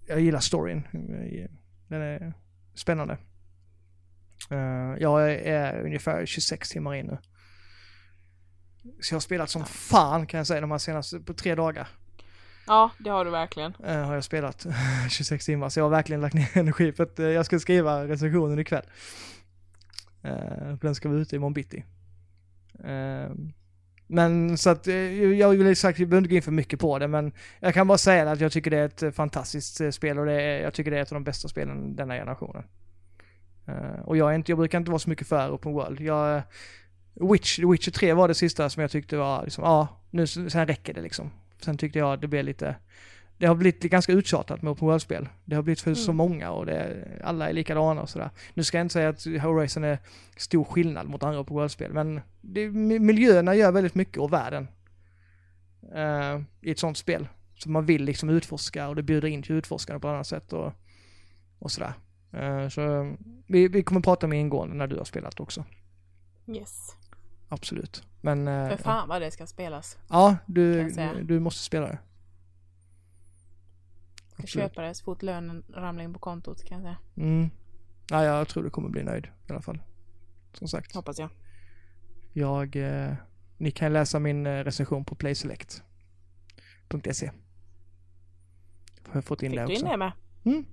jag gillar storyn. Den är spännande. Eh, jag är ungefär 26 timmar in nu. Så jag har spelat som fan kan jag säga de här senaste, på tre dagar. Ja, det har du verkligen. eh, har jag spelat 26 timmar. Så jag har verkligen lagt ner energi för att eh, jag ska skriva recensionen ikväll. Uh, den ska vara ute imorgon bitti. Eh, men så att eh, jag vill sagt, jag behöver inte gå in för mycket på det men jag kan bara säga att jag tycker det är ett eh, fantastiskt eh, spel och det är, jag tycker det är ett av de bästa spelen denna generationen. Och jag, är inte, jag brukar inte vara så mycket för open world. Jag, Witch, Witcher 3 var det sista som jag tyckte var liksom, ja, nu sen räcker det liksom. Sen tyckte jag det blev lite, det har blivit ganska uttjatat med open world-spel. Det har blivit för så Mm. många och det, alla är likadana och sådär. Nu ska jag inte säga att Horizon är stor skillnad mot andra open world-spel, men det, mi- miljöerna gör väldigt mycket och världen. eh, I ett sånt spel. Så man vill liksom utforska och det bjuder in till utforskande på ett annat sätt och, och sådär. Eh, så vi, vi kommer prata mer ingående när du har spelat också. Yes. Absolut. Men eh, För fan vad det ska spelas. ja, du, du måste spela det. Jag köper det så fort lönen ramlar in på kontot kan jag säga. Mm. Ja, jag tror du kommer bli nöjd i alla fall. Som sagt. Hoppas jag. Jag, eh, ni kan läsa min eh, recension på playselect.se. Har jag fått in Fick det du också. in det med? Mm.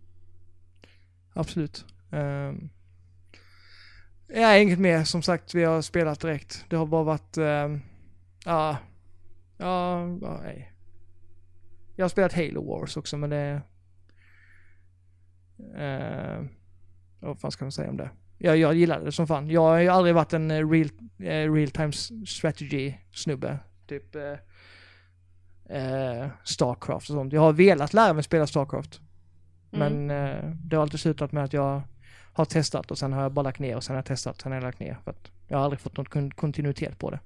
Absolut. Um, ja, inget mer. Som sagt, vi har spelat direkt. Det har bara varit, ja, ja, ja, nej. Jag har spelat Halo Wars också, men det... Uh, vad fan ska man säga om det? Jag, jag gillade det som fan. Jag har ju aldrig varit en eh, real, eh, real time strategy snubbe. Typ eh, eh, Starcraft och sånt. Jag har velat lära mig spela Starcraft. Mm. Men eh, det har alltid slutat med att jag har testat och sen har jag bara lagt ner och sen har jag testat, sen har jag lagt ner. För att jag har aldrig fått någon kon- kontinuitet på det.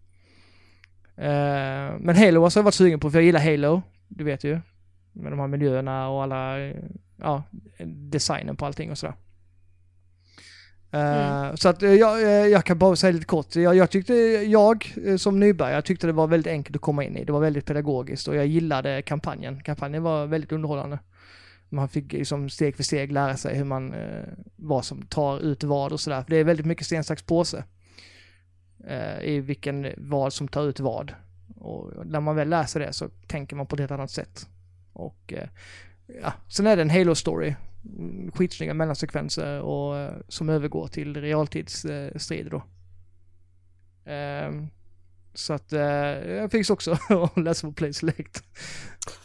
Eh, men Halo har jag varit sugen på för jag gillar Halo, du vet ju. Med de här miljöerna och alla, eh, ja, designen på allting och sådär. Eh, Så att eh, jag, jag kan bara säga lite kort. Jag, jag tyckte, jag som nybörjare tyckte det var väldigt enkelt att komma in i. Det var väldigt pedagogiskt och jag gillade kampanjen. Kampanjen var väldigt underhållande. Man fick liksom steg för steg lära sig hur man, eh, vad som tar ut vad och sådär. För det är väldigt mycket sten, sax, påse. Eh, I vilken vad som tar ut vad. Och när man väl läser det så tänker man på ett helt annat sätt. Och eh, ja, sen är det en Halo-story. Skitsnygga mellansekvenser och eh, som övergår till realtidsstrider då. Ehm, så att eh, jag fick också att läsa på Play Select.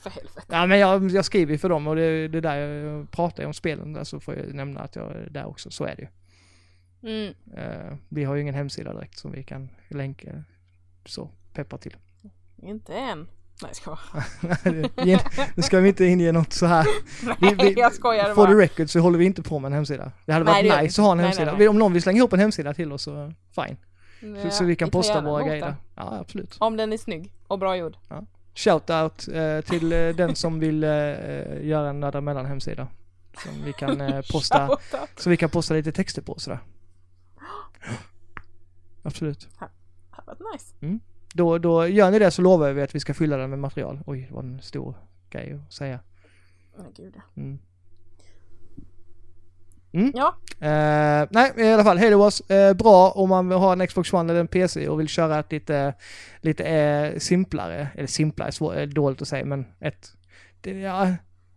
För helvete. Ja men jag, jag skriver för dem och det, det är där jag pratar om spelen där så får jag nämna att jag är där också, så är det ju. Mm. Vi har ju ingen hemsida direkt som vi kan länka så, peppa till. Inte än. Nej, jag. Ge- nu ska vi inte inge något så här. Vi, Nej, vi, jag skojar For the record så håller vi inte på med en hemsida. Det hade Nej, varit vi nice att ha en. Nej, hemsida. nej, nej. Om någon vill slänga ihop en hemsida till oss så fine. Så, Ja, så vi kan tar posta våra grejer. där. Ja, absolut. Om den är snygg och bra gjord. Shoutout eh, till eh, den som vill eh, eh, göra en Nördar mellan hemsida. Som vi kan eh, posta, så vi kan posta lite texter på sådär. Absolut. Det hade varit nice. Då, då gör ni det så lovar vi att vi ska fylla den med material. Oj, det var en stor grej att säga. Men gud ja. Mm. Ja, Eh, nej, i alla fall, Halo Wars, eh, bra om man har en Xbox One eller en PC och vill köra ett lite, lite eh, simplare, eller simplare, svår, eh, dåligt att säga, men ett, det, ja,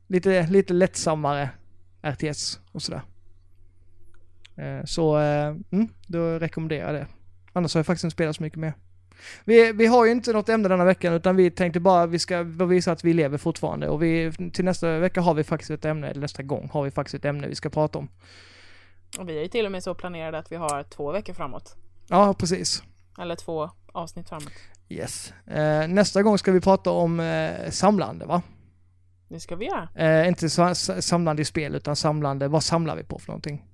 lite, lite lättsammare RTS och sådär. Så, mm, då rekommenderar jag det. Annars har jag faktiskt inte spelat så mycket mer. Vi, vi har ju inte något ämne denna veckan utan vi tänkte bara vi ska visa att vi lever fortfarande och vi, till nästa vecka har vi faktiskt ett ämne, eller nästa gång har vi faktiskt ett ämne vi ska prata om. och vi är ju till och med så planerade att vi har två veckor framåt. Ja, precis. Eller två avsnitt framåt. Yes. Eh, nästa gång ska vi prata om eh, samlande va? Det ska vi göra. Eh, inte samlande i spel utan samlande, vad samlar vi på för någonting?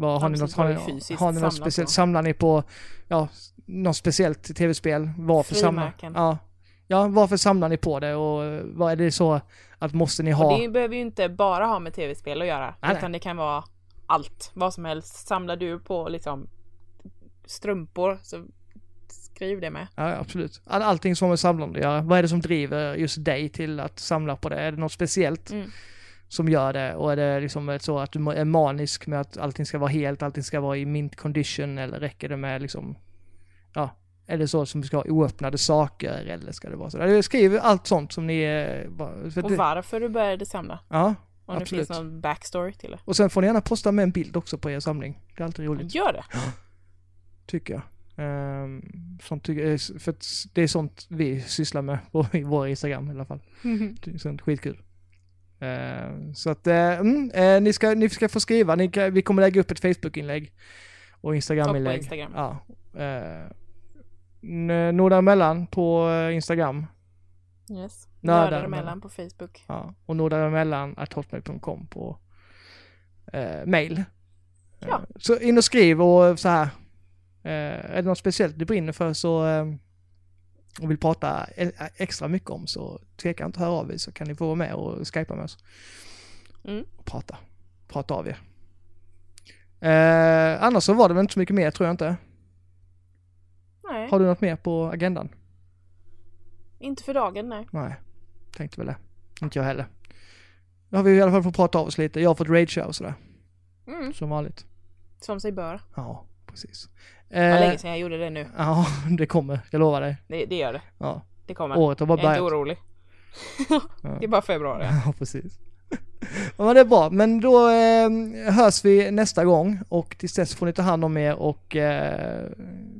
Vad, har, ni något, har, ni, har ni något samlar speciellt? på. Samlar ni på, ja, något speciellt tv-spel? Varför samlar ja. ja, varför samlar ni på det och vad är det så att måste ni ha? Och det behöver ju inte bara ha med tv-spel att göra. Nej, utan det kan vara allt. Vad som helst. Samlar du på liksom strumpor så skriv det med. Ja, ja, absolut. All, allting som har med samlande att göra. Vad är det som driver just dig till att samla på det? Är det något speciellt Mm. Som gör det? Och är det liksom så att du är manisk med att allting ska vara helt, allting ska vara i mint condition eller räcker det med liksom, ja, är det så som ska ha oöppnade saker eller ska det vara så? Eller Skriv allt sånt som ni... eh, Och det, varför du började samla. ja, Om det Absolut. finns någon backstory till det. och sen får ni gärna posta med en bild också på er samling. Det är alltid roligt. Gör det! tycker jag. Um, sånt tycker för det är sånt vi sysslar med på vår Instagram i alla fall. Det sånt skitkul. Eh, så att, eh, mm, eh, ni, ska, ni ska få skriva, ni, vi kommer lägga upp ett Facebook-inlägg och Instagram-inlägg. Och på Instagram. Ja. Nordar emellan på eh, Instagram. Yes. Nördar Nördar emellan. emellan på Facebook. Ja. Och nordaremellan hotmail.com på eh, mail. Ja. Eh, så in och skriv och så här. Eh, är det något speciellt du brinner för så eh, och vill prata e- extra mycket om så tveka inte att höra av er så kan ni få vara med och skypa med oss. Mm. Och prata. Prata av er. Eh, annars så var det väl inte så mycket mer tror jag inte. Nej, Har du något mer på agendan? inte för dagen nej. Nej, tänkte väl det. Inte jag heller. Nu har vi i alla fall fått prata av oss lite. Jag har fått ragea och sådär. Mm. Som vanligt. Som sig bör. Ja, precis. Det var Eh, länge sedan jag gjorde det nu. ja, det kommer. Jag lovar dig. Det, det gör det. Ja. Det kommer. Året har bara jag är inte börjat. orolig. Ja. Det är bara februari. Ja, precis. Ja, det är bra. Men då eh, hörs vi nästa gång och tills dess får ni ta hand om er och eh,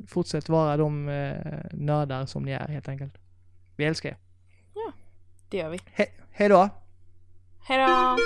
fortsätt vara de eh, nördar som ni är helt enkelt. Vi älskar er. Det gör vi. He- hej då! Hejdå!